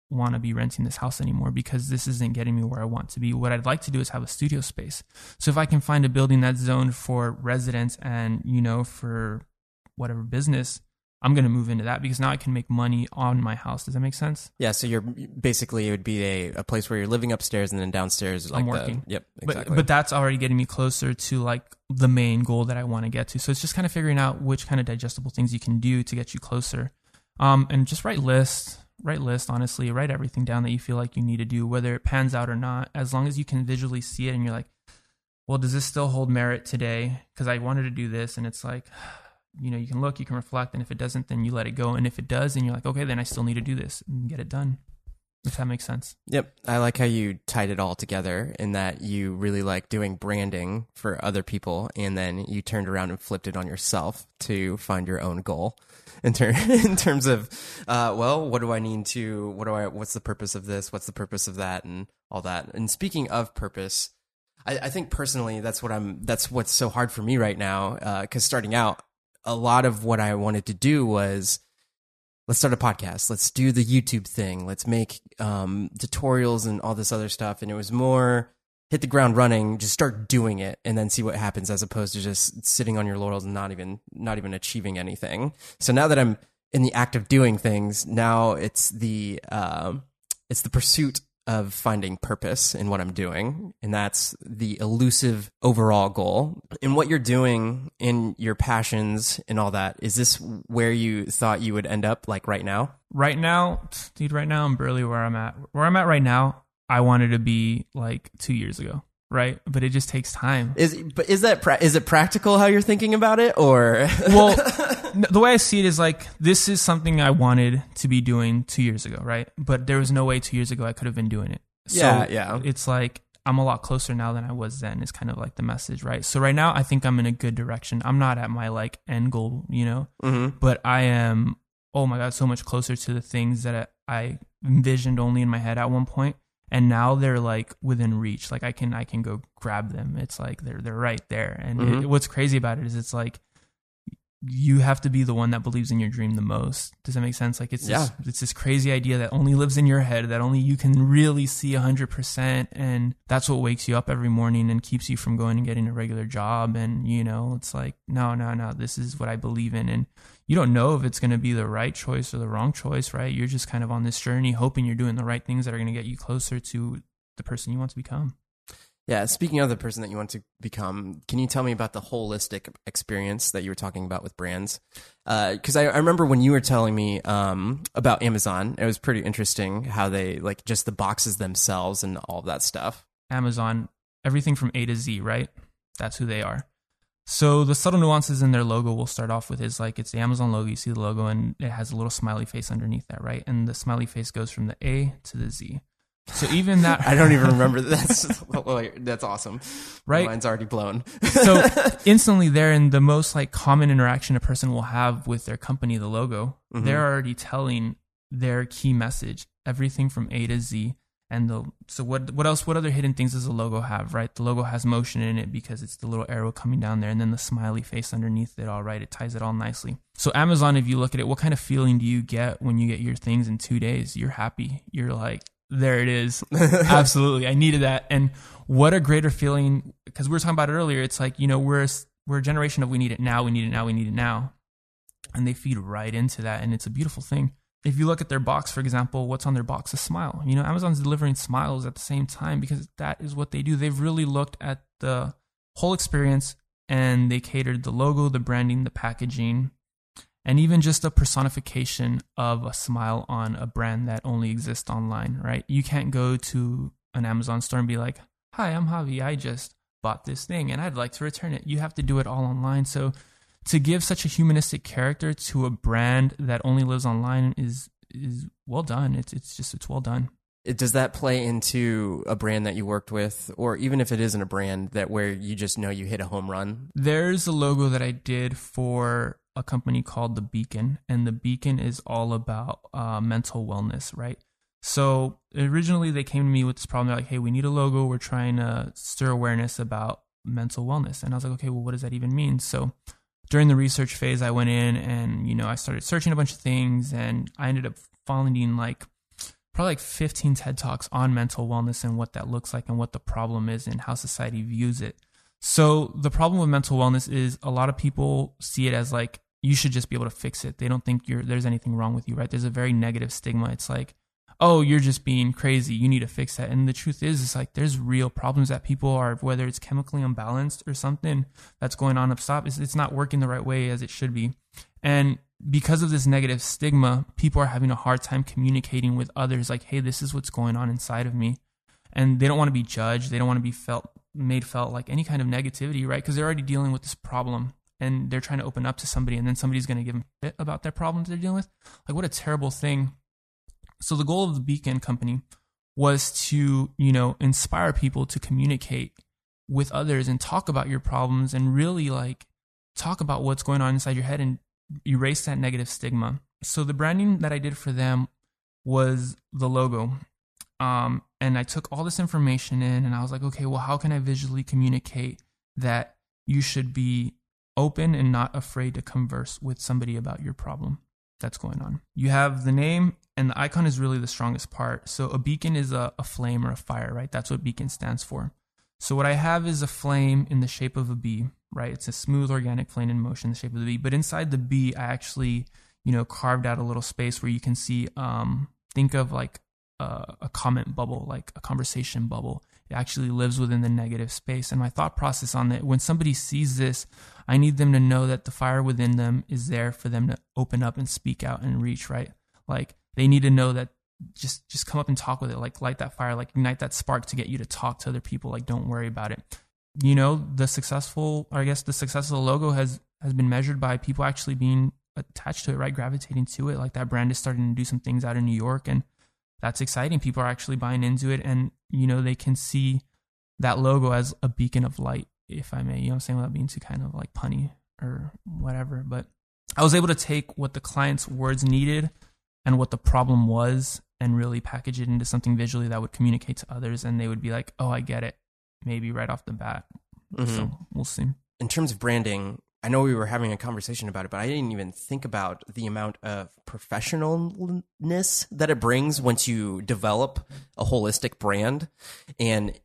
want to be renting this house anymore because this isn't getting me where I want to be. What I'd like to do is have a studio space. So if I can find a building that's zoned for residents and, you know, for whatever business, I'm going to move into that because now I can make money on my house. Does that make sense? Yeah. So you're basically, it would be a, a place where you're living upstairs and then downstairs, like I'm working. The, yep. Exactly. But, but that's already getting me closer to like the main goal that I want to get to. So it's just kind of figuring out which kind of digestible things you can do to get you closer. Um, and just write lists, write list, honestly, write everything down that you feel like you need to do, whether it pans out or not, as long as you can visually see it and you're like, well, does this still hold merit today? Because I wanted to do this. And it's like, you know, you can look, you can reflect, and if it doesn't, then you let it go. And if it does, then you're like, okay, then I still need to do this and get it done. If that makes sense. Yep. I like how you tied it all together in that you really like doing branding for other people and then you turned around and flipped it on yourself to find your own goal in, ter- in terms of, uh, well, what do I need to, what do I, what's the purpose of this? What's the purpose of that? And all that. And speaking of purpose, I, I think personally, that's what I'm, that's what's so hard for me right now. Uh, cause starting out, a lot of what I wanted to do was let's start a podcast. Let's do the YouTube thing. Let's make um, tutorials and all this other stuff. And it was more hit the ground running, just start doing it, and then see what happens, as opposed to just sitting on your laurels and not even not even achieving anything. So now that I'm in the act of doing things. Now it's the um, it's the pursuit of finding purpose in what I'm doing, and that's the elusive overall goal. And what you're doing in your passions and all that is this where you thought you would end up, like right now? Right now, dude, right now I'm barely where I'm at. Where I'm at right now, I wanted to be like two years ago right? But it just takes time. Is but is that pra- is it practical how you're thinking about it, or well, the way I see it is like this is something I wanted to be doing two years ago, right? But there was no way two years ago I could have been doing it. So Yeah, yeah. It's like I'm a lot closer now than I was then. Is kind of like the message, right? So right now I think I'm in a good direction. I'm not at my like end goal, you know, Mhm. but I am. Oh my god, so much closer to the things that I envisioned only in my head at one point and now they're like within reach. Like i can i can go grab them. It's like they're they're right there. And Mhm. it, what's crazy about it is it's like you have to be the one that believes in your dream the most does that make sense like it's Yeah. this, it's this crazy idea that only lives in your head that only you can really see 100% and that's what wakes you up every morning and keeps you from going and getting a regular job and you know it's like no no no this is what i believe in and you don't know if it's going to be the right choice or the wrong choice, right? You're just kind of on this journey hoping you're doing the right things that are going to get you closer to the person you want to become. Yeah, speaking of the person that you want to become, can you tell me about the holistic experience that you were talking about with brands? Because I, I remember when you were telling me um, about Amazon, it was pretty interesting how they like just the boxes themselves and all of that stuff. Amazon, everything from A to Z, right? That's who they are. So the subtle nuances in their logo we'll start off with is like it's the Amazon logo. You see the logo and it has a little smiley face underneath that, right? And the smiley face goes from the A to the Z. So even that I don't even remember. That's that's awesome. Right? mine's already blown. so instantly there in the most like common interaction a person will have with their company the logo mm-hmm. they're already telling their key message everything from a to z and the so what what else what other hidden things does the logo have right the logo has motion in it because it's the little arrow coming down there and then the smiley face underneath it all right it ties it all nicely so amazon if you look at it what kind of feeling do you get when you get your things in two days you're happy you're like there it is. Absolutely. I needed that. And what a greater feeling because we were talking about it earlier it's like you know we're a, we're a generation of we need it now we need it now we need it now. And they feed right into that and it's a beautiful thing. If you look at their box for example what's on their box a smile. You know amazon's delivering smiles at the same time because that is what they do. They've really looked at the whole experience and they catered the logo the branding the packaging and even just a personification of a smile on a brand that only exists online, right? You can't go to an Amazon store and be like, "Hi, I'm Javi. I just bought this thing and I'd like to return it." You have to do it all online. So to give such a humanistic character to a brand that only lives online is is well done. It's it's just it's well done. It- Does that play into a brand that you worked with, or even if it isn't a brand that where you just know you hit a home run? There's a logo that I did for a company called The Beacon, and The Beacon is all about uh, mental wellness, right? So originally they came to me with this problem. They're like, hey, we need a logo. We're trying to stir awareness about mental wellness. And I was like, okay, well, what does that even mean? So during the research phase, I went in and, you know, I started searching a bunch of things and I ended up finding like probably like 15 TED Talks on mental wellness and what that looks like and what the problem is and how society views it. So the problem with mental wellness is a lot of people see it as like you should just be able to fix it. They don't think there's anything wrong with you, right? There's a very negative stigma. It's like, "Oh, you're just being crazy. You need to fix that." And the truth is it's like there's real problems that people are whether it's chemically unbalanced or something that's going on up top, It's, it's not working the right way as it should be. And because of this negative stigma, people are having a hard time communicating with others like, "Hey, this is what's going on inside of me." And they don't want to be judged. They don't want to be felt made felt like any kind of negativity, right? Because they're already dealing with this problem and they're trying to open up to somebody and then somebody's going to give them shit about their problems they're dealing with. Like what a terrible thing. So the goal of the Beacon company was to, you know, inspire people to communicate with others and talk about your problems and really like talk about what's going on inside your head and erase that negative stigma. So the branding that I did for them was the logo. Um, and I took all this information in and I was like, okay, well, how can I visually communicate that you should be open and not afraid to converse with somebody about your problem that's going on? You have the name and the icon is really the strongest part. So a beacon is a, a flame or a fire, right? That's what beacon stands for. So what I have is a flame in the shape of a bee, right? It's a smooth organic flame in motion, the shape of the bee. But inside the bee, I actually you know, carved out a little space where you can see, um, think of like a, a comment bubble, like a conversation bubble. It actually lives within the negative space. And my thought process on it, when somebody sees this, I need them to know that the fire within them is there for them to open up and speak out and reach, right? Like they need to know that just just come up and talk with it like light that fire like ignite that spark to get you to talk to other people like don't worry about it you know the successful or i guess the success of the logo has has been measured by people actually being attached to it right gravitating to it like that brand is starting to do some things out in new york and that's exciting people are actually buying into it and you know they can see that logo as a beacon of light if i may you know i'm saying without being too kind of like punny or whatever but i was able to take what the client's words needed and what the problem was and really package it into something visually that would communicate to others and they would be like, oh, I get it, maybe right off the bat. Mm-hmm. So we'll see. In terms of branding, I know we were having a conversation about it, but I didn't even think about the amount of professionalness that it brings once you develop a holistic brand. And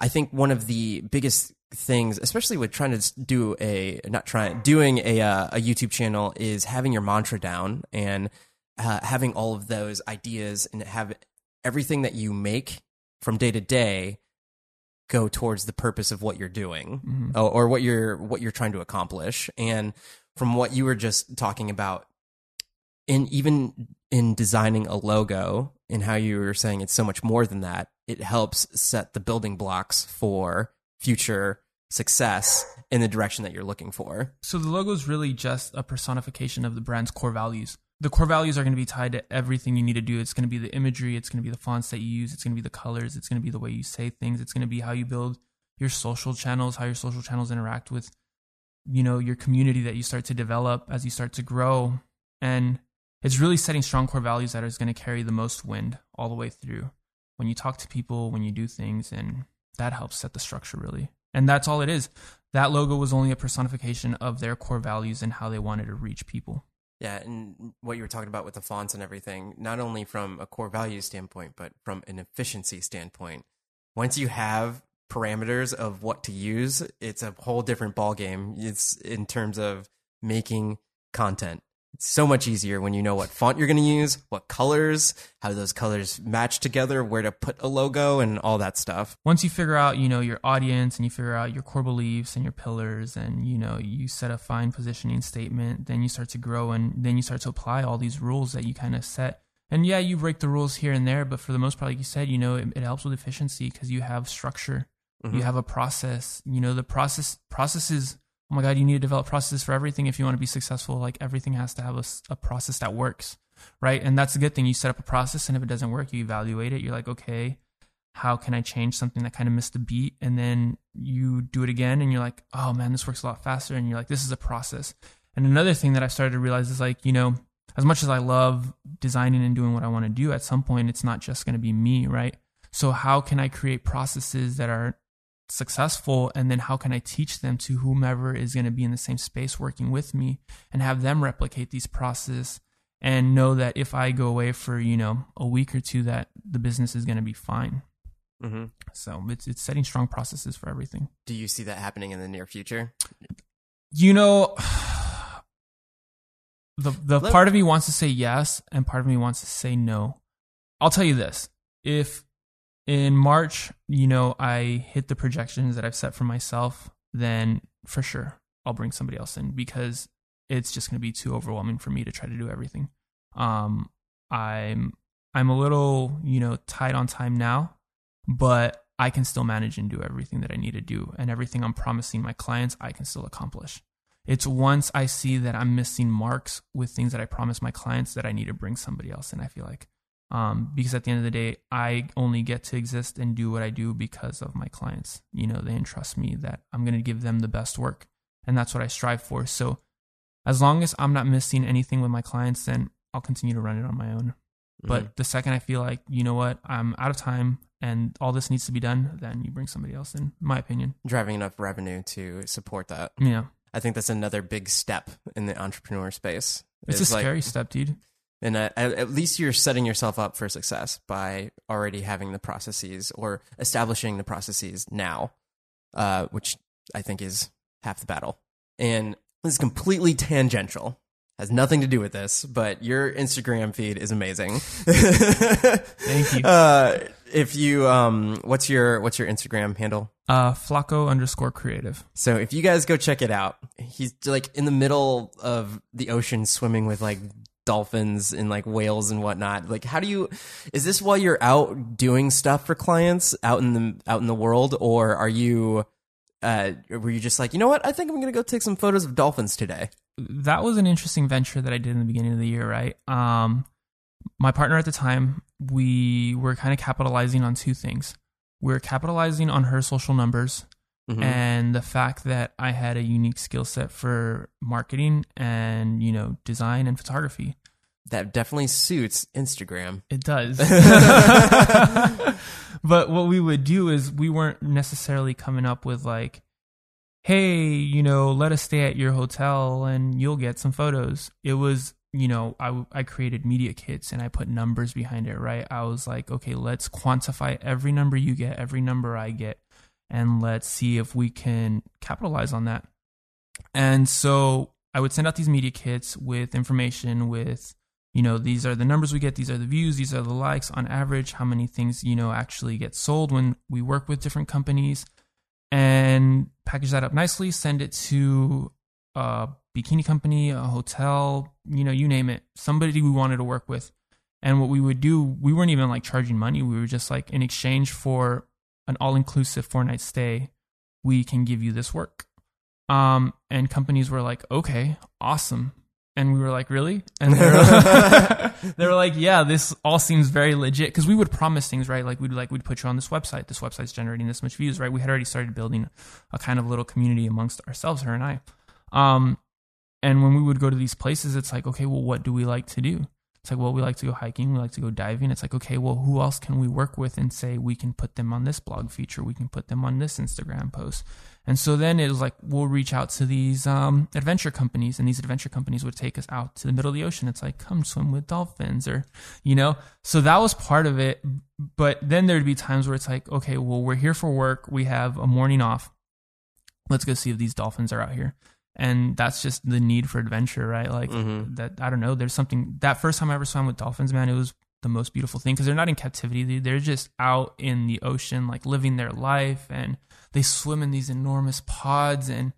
I think one of the biggest things, especially with trying to do a not trying doing a uh, a YouTube channel, is having your mantra down and uh, having all of those ideas and have everything that you make from day to day go towards the purpose of what you're doing mm-hmm. or, or what you're what you're trying to accomplish. And from what you were just talking about in even in designing a logo and how you were saying it's so much more than that it helps set the building blocks for future success in the direction that you're looking for. So the logo is really just a personification of the brand's core values the core values are going to be tied to everything you need to do. It's going to be the imagery, it's going to be the fonts that you use, it's going to be the colors, it's going to be the way you say things, it's going to be how you build your social channels, how your social channels interact with you know your community that you start to develop as you start to grow and it's really setting strong core values that is going to carry the most wind all the way through when you talk to people, when you do things and that helps set the structure really. And that's all it is. That logo was only a personification of their core values and how they wanted to reach people. Yeah, and what you were talking about with the fonts and everything, not only from a core value standpoint, but from an efficiency standpoint. Once you have parameters of what to use, it's a whole different ballgame. It's in terms of making content. It's so much easier when you know what font you're going to use, what colors, how those colors match together, where to put a logo, and all that stuff. Once you figure out, you know, your audience and you figure out your core beliefs and your pillars, and you know, you set a fine positioning statement, then you start to grow, and then you start to apply all these rules that you kind of set. And yeah, you break the rules here and there, but for the most part, like you said, you know, it, it helps with efficiency because you have structure, mm-hmm. you have a process. You know, the process processes oh my god you need to develop processes for everything if you want to be successful. Like everything has to have a, a, process that works right? And that's a good thing. You set up a process and if it doesn't work you evaluate it. You're like okay how can i change something that kind of missed a beat? And then you do it again and you're like oh man this works a lot faster. And you're like this is a process. And another thing that i started to realize is like you know as much as i love designing and doing what i want to do at some point it's not just going to be me right? So how can i create processes that are successful and then how can i teach them to whomever is going to be in the same space working with me and have them replicate these processes and know that if i go away for you know a week or two that the business is going to be fine. Mm-hmm. so it's it's setting strong processes for everything. Do you see that happening in the near future? You know the the Let- part of me wants to say yes and part of me wants to say no. I'll tell you this. If in March, you know, I hit the projections that I've set for myself, then for sure I'll bring somebody else in because it's just going to be too overwhelming for me to try to do everything. Um, I'm I'm a little, you know, tight on time now, but I can still manage and do everything that I need to do and everything I'm promising my clients I can still accomplish. It's once I see that I'm missing marks with things that I promise my clients that I need to bring somebody else in. I feel like um, because at the end of the day, I only get to exist and do what I do because of my clients. You know, they entrust me that I'm going to give them the best work, and that's what I strive for. So, as long as I'm not missing anything with my clients, then I'll continue to run it on my own. Mm-hmm. But the second I feel like, you know what, I'm out of time and all this needs to be done, then you bring somebody else in, in my opinion. Driving enough revenue to support that. Yeah. I think that's another big step in the entrepreneur space. It's, it's a like, scary step, dude and at, at, least you're setting yourself up for success by already having the processes or establishing the processes now, uh, which I think is half the battle. And this is completely tangential. has nothing to do with this, but your Instagram feed is amazing. Thank you. Uh, if you um, what's your what's your Instagram handle? Uh, Flacco underscore creative. So if you guys go check it out, he's like in the middle of the ocean swimming with like dolphins and like whales and whatnot. Like, how do you? Is this while you're out doing stuff for clients out in the out in the world, or are you? Uh, were you just like, you know what? I think I'm gonna go take some photos of dolphins today. That was an interesting venture that I did in the beginning of the year, right? Um, my partner at the time, we were kind of capitalizing on two things. We were capitalizing on her social numbers Mhm. and the fact that I had a unique skill set for marketing and, you know, design and photography. that definitely suits Instagram. It does. but what we would do is we weren't necessarily coming up with like, hey, you know, let us stay at your hotel and you'll get some photos. It was, you know, I, I created media kits and I put numbers behind it, right? I was like, okay, let's quantify every number you get, every number I get, and let's see if we can capitalize on that. And so I would send out these media kits with information with you know these are the numbers we get these are the views these are the likes on average how many things you know actually get sold when we work with different companies and package that up nicely send it to a bikini company a hotel you know you name it somebody we wanted to work with and what we would do we weren't even like charging money we were just like in exchange for an all-inclusive four night stay we can give you this work um and companies were like okay awesome and we were like, really? And they were, they were like, yeah, this all seems very legit. Cause we would promise things, right? Like we'd like, we'd put you on this website. This website's generating this much views, right? We had already started building a kind of little community amongst ourselves, her and I. Um, and when we would go to these places, it's like, okay, well, what do we like to do? It's like, well, we like to go hiking. We like to go diving. It's like, okay, well, who else can we work with and say we can put them on this blog feature? We can put them on this Instagram post. And so then it was like, we'll reach out to these um, adventure companies, and these adventure companies would take us out to the middle of the ocean. It's like, come swim with dolphins, or, you know? So that was part of it. But then there'd be times where it's like, okay, well, we're here for work. We have a morning off. Let's go see if these dolphins are out here. And that's just the need for adventure, right? Like, Mhm. that, I don't know. There's something, that first time I ever swam with dolphins, man, it was the most beautiful thing because they're not in captivity. They- They're just out in the ocean, like living their life, and they swim in these enormous pods. And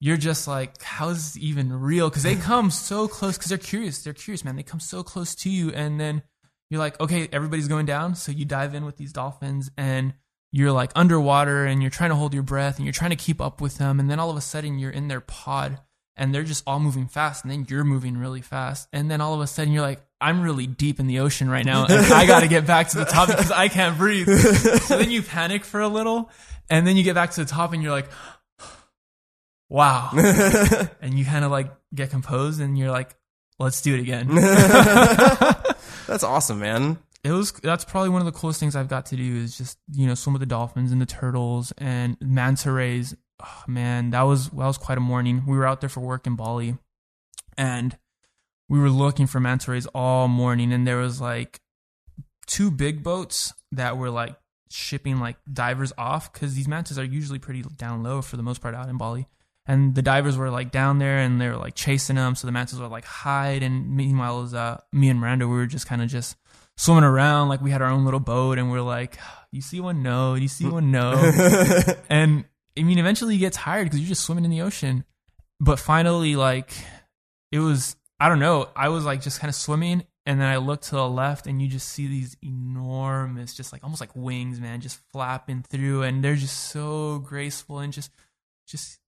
you're just like, how is this even real? Because they come so close. Because they're curious. They're curious, man. They come so close to you, and then you're like, okay, everybody's going down. So you dive in with these dolphins, and you're like underwater, and you're trying to hold your breath, and you're trying to keep up with them, and then all of a sudden you're in their pod and they're just all moving fast and then you're moving really fast and then all of a sudden you're like i'm really deep in the ocean right now and i gotta get back to the top because i can't breathe. So then you panic for a little and then you get back to the top and you're like wow. And you kind of like get composed and you're like let's do it again. That's awesome, man. It was that's probably one of the coolest things I've got to do is just you know swim with the dolphins and the turtles and manta rays. Oh, man, that was that was quite a morning. We were out there for work in Bali, and we were looking for manta rays all morning. And there was like two big boats that were like shipping like divers off because these mantas are usually pretty down low for the most part out in Bali. And the divers were like down there and they were like chasing them. So the mantas were like hide. And meanwhile, was, uh, me and Miranda, we were just kind of just swimming around. Like we had our own little boat and we're like, ah, you see one? No. You see one? No. and I mean, eventually you get tired because you're just swimming in the ocean. But finally, like, it was, I don't know, I was like just kind of swimming. And then I looked to the left and you just see these enormous, just like almost like wings, man, just flapping through. And they're just so graceful and just, just,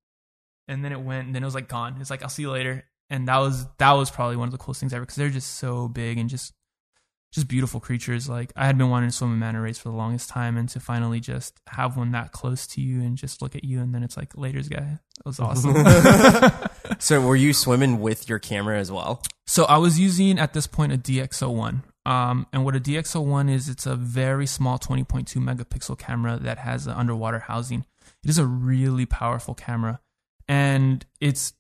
and then it went and then it was like gone. It's like, I'll see you later. And that was, that was probably one of the coolest things ever because they're just so big and just, just beautiful creatures. Like I had been wanting to swim in manta rays for the longest time, and to finally just have one that close to you and just look at you, and then it's like, "Later's guy." That was awesome. So were you swimming with your camera as well? so I was using at this point a DxO1. Um, and what a DxO1 is, it's a very small 20.2 megapixel camera that has an underwater housing. It is a really powerful camera, and it's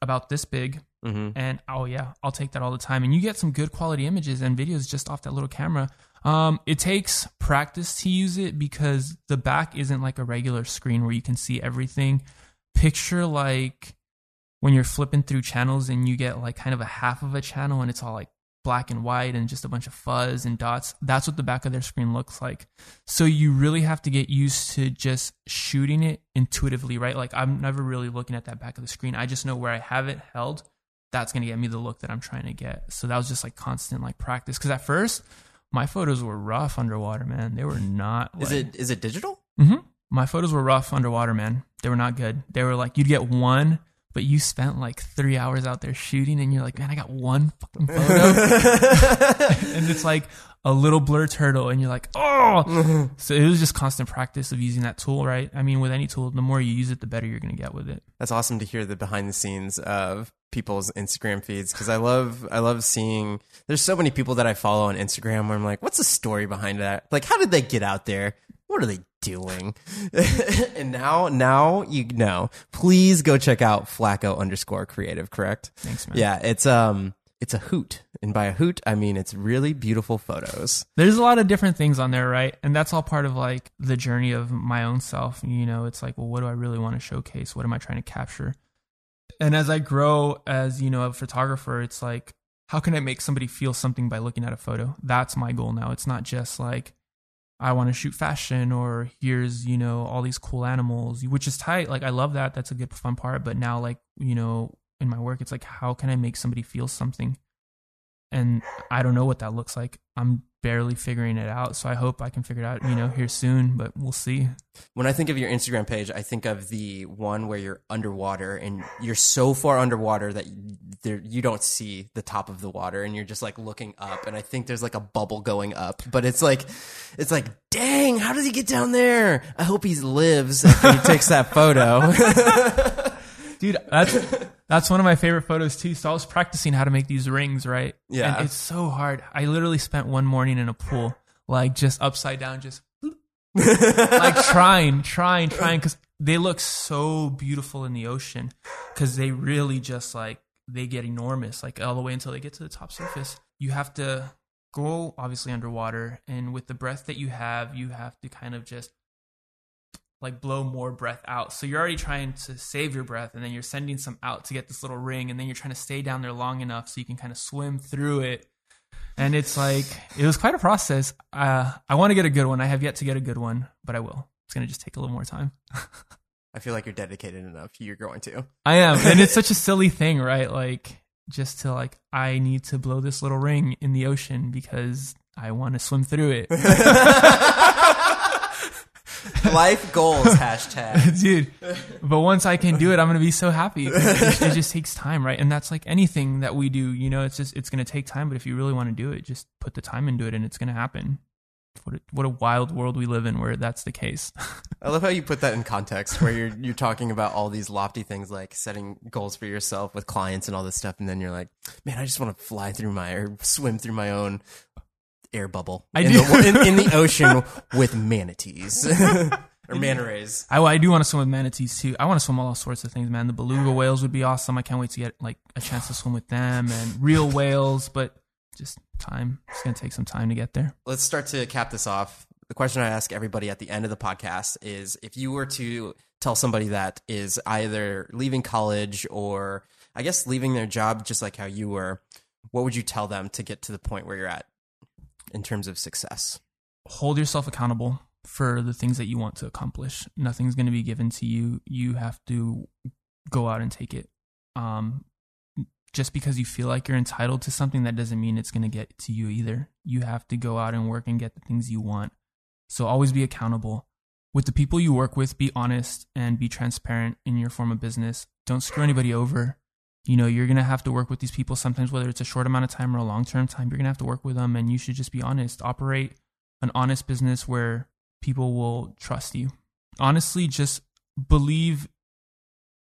about this big. Mm-hmm. and oh yeah i'll take that all the time and you get some good quality images and videos just off that little camera um, it takes practice to use it because the back isn't like a regular screen where you can see everything picture like when you're flipping through channels and you get like kind of a half of a channel and it's all like black and white and just a bunch of fuzz and dots. That's what the back of their screen looks like. So you really have to get used to just shooting it intuitively, right? Like I'm never really looking at that back of the screen. I just know where I have it held. That's going to get me the look that I'm trying to get. So that was just like constant like practice. Cause at first my photos were rough underwater, man. They were not. Is it, is it digital? Mm-hmm. My photos were rough underwater, man. They were not good. They were like, you'd get one but you spent like three hours out there shooting and you're like, man, I got one fucking photo. and it's like a little blur turtle and you're like, oh. so it was just constant practice of using that tool, right? I mean, with any tool, the more you use it, the better you're going to get with it. That's awesome to hear the behind the scenes of people's Instagram feeds because I love I love seeing there's so many people that I follow on Instagram where I'm like, what's the story behind that? Like how did they get out there? What are they doing? and now, now you know. Please go check out Flacco underscore creative. Correct? Thanks, man. Yeah, it's um, it's a hoot, and by a hoot, I mean it's really beautiful photos. There's a lot of different things on there, right? And that's all part of like the journey of my own self. You know, it's like, well, what do I really want to showcase? What am I trying to capture? And as I grow as you know a photographer, it's like, how can I make somebody feel something by looking at a photo? That's my goal now. It's not just like I want to shoot fashion or here's, you know, all these cool animals, which is tight. Like I love that. That's a good fun part. But now like, you know, in my work, it's like, how can I make somebody feel something? And I don't know what that looks like. I'm barely figuring it out. So I hope I can figure it out, you know, here soon, but we'll see. When I think of your Instagram page, I think of the one where you're underwater and you're so far underwater that there, you don't see the top of the water and you're just like looking up. And I think there's like a bubble going up, but it's like, it's like, dang, how does he get down there? I hope he lives after he takes that photo. Dude, that's that's one of my favorite photos too. So I was practicing how to make these rings, right? Yeah. And it's so hard. I literally spent one morning in a pool, like just upside down, just like trying, trying, trying, because they look so beautiful in the ocean. Because they really just like they get enormous, like all the way until they get to the top surface. You have to go obviously underwater, and with the breath that you have, you have to kind of just like blow more breath out. So you're already trying to save your breath and then you're sending some out to get this little ring and then you're trying to stay down there long enough so you can kind of swim through it. And it's like it was quite a process. Uh, I want to get a good one. I have yet to get a good one, but I will. It's going to just take a little more time. I feel like you're dedicated enough. You're going to. I am. And it's such a silly thing, right? Like just to like I need to blow this little ring in the ocean because I want to swim through it. Life goals hashtag. dude. But once I can do it, I'm gonna be so happy. It, it, just takes time, right? And that's like anything that we do. You know, it's just it's gonna take time. But if you really want to do it, just put the time into it, and it's gonna happen. What a, what a wild world we live in where that's the case. I love how you put that in context, where you're you're talking about all these lofty things like setting goals for yourself with clients and all this stuff, and then you're like, man, I just want to fly through my or swim through my own air bubble I in, do. The, in, in the ocean with manatees or manta rays. I, I do want to swim with manatees too. I want to swim all sorts of things, man. The beluga whales would be awesome. I can't wait to get like a chance to swim with them and real whales, but just time. It's gonna take some time to get there. Let's start to cap this off. The question I ask everybody at the end of the podcast is if you were to tell somebody that is either leaving college or I guess leaving their job just like how you were, what would you tell them to get to the point where you're at in terms of success? Hold yourself accountable for the things that you want to accomplish. Nothing's going to be given to you. You have to go out and take it. Um, just because you feel like you're entitled to something, that doesn't mean it's going to get to you either. You have to go out and work and get the things you want. So always be accountable. With the people you work with, be honest and be transparent in your form of business. Don't screw anybody over. You know, you're going to have to work with these people sometimes, whether it's a short amount of time or a long term time. You're going to have to work with them, and you should just be honest. Operate an honest business where people will trust you. Honestly, just believe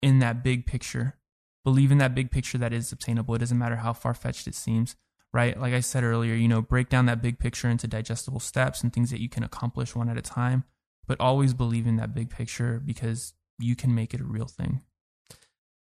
in that big picture. Believe in that big picture that is obtainable. It doesn't matter how far fetched it seems, right? Like I said earlier, you know, break down that big picture into digestible steps and things that you can accomplish one at a time, but always believe in that big picture because you can make it a real thing.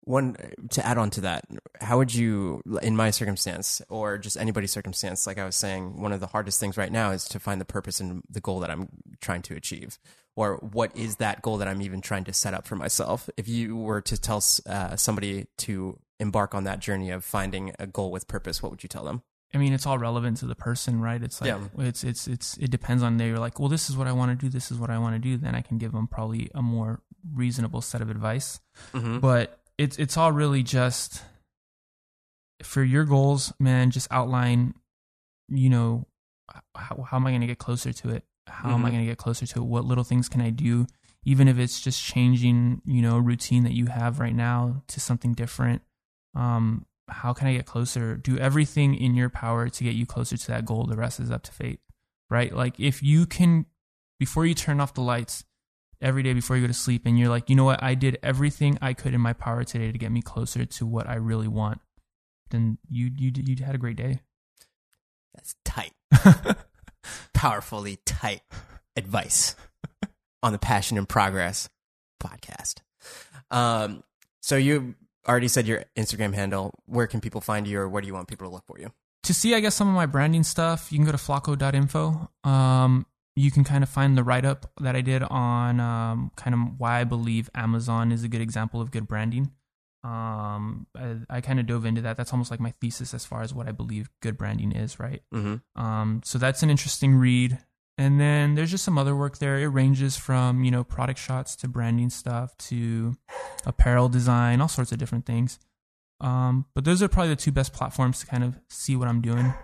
One to add on to that, how would you, in my circumstance, or just anybody's circumstance, like I was saying, one of the hardest things right now is to find the purpose and the goal that I'm trying to achieve, or what is that goal that I'm even trying to set up for myself. If you were to tell uh, somebody to embark on that journey of finding a goal with purpose, what would you tell them? I mean, it's all relevant to the person, right? It's like Yeah. it's it's it's it depends on they're like, well, this is what I want to do. This is what I want to do. Then I can give them probably a more reasonable set of advice. Mm-hmm. But it's it's all really just for your goals, man. Just outline, you know, how, how am I going to get closer to it? How am I Mhm. going to get closer to it? What little things can I do? Even if it's just changing, you know, routine that you have right now to something different. Um, how can I get closer? Do everything in your power to get you closer to that goal. The rest is up to fate, right? Like if you can, before you turn off the lights every day before you go to sleep, and you're like, you know what, I did everything I could in my power today to get me closer to what I really want, then you you you had a great day. That's tight. Powerfully tight advice on the Passion and Progress podcast. Um, so you already said your Instagram handle. Where can people find you, or where do you want people to look for you? to see, I guess, some of my branding stuff, you can go to flacco.info. Um, you can kind of find the write up that I did on um, kind of why I believe Amazon is a good example of good branding. Um, I, I kind of dove into that. That's almost like my thesis as far as what I believe good branding is, right? Mm-hmm. Um, so that's an interesting read. And then there's just some other work there. It ranges from, you know, product shots to branding stuff to apparel design, all sorts of different things. Um, but those are probably the two best platforms to kind of see what I'm doing.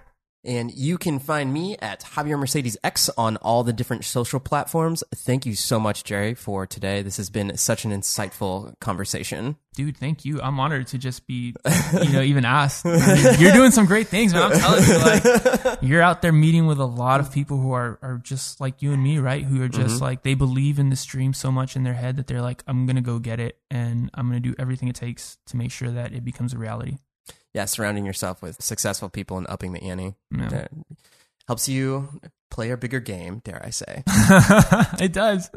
And you can find me at Javier Mercedes X on all the different social platforms. Thank you so much, Jerry, for today. This has been such an insightful conversation. Dude, thank you. I'm honored to just be, you know, even asked. I mean, you're doing some great things, man. I'm telling you, like, you're out there meeting with a lot of people who are, are just like you and me, right? Who are just mm-hmm. like, they believe in this dream so much in their head that they're like, I'm going to go get it and I'm going to do everything it takes to make sure that it becomes a reality. Yeah, surrounding yourself with successful people and upping the ante Yeah. that helps you play a bigger game, dare I say, it does.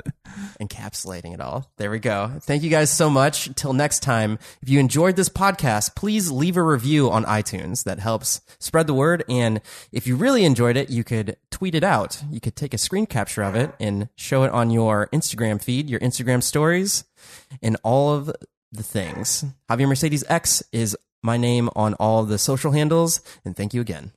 encapsulating it all. There we go. Thank you guys so much. Until next time, if you enjoyed this podcast, please leave a review on iTunes. That helps spread the word. And if you really enjoyed it, you could tweet it out. You could take a screen capture of it and show it on your Instagram feed, your Instagram stories, and all of the things. Javier Mercedes X is my name on all the social handles. And thank you again.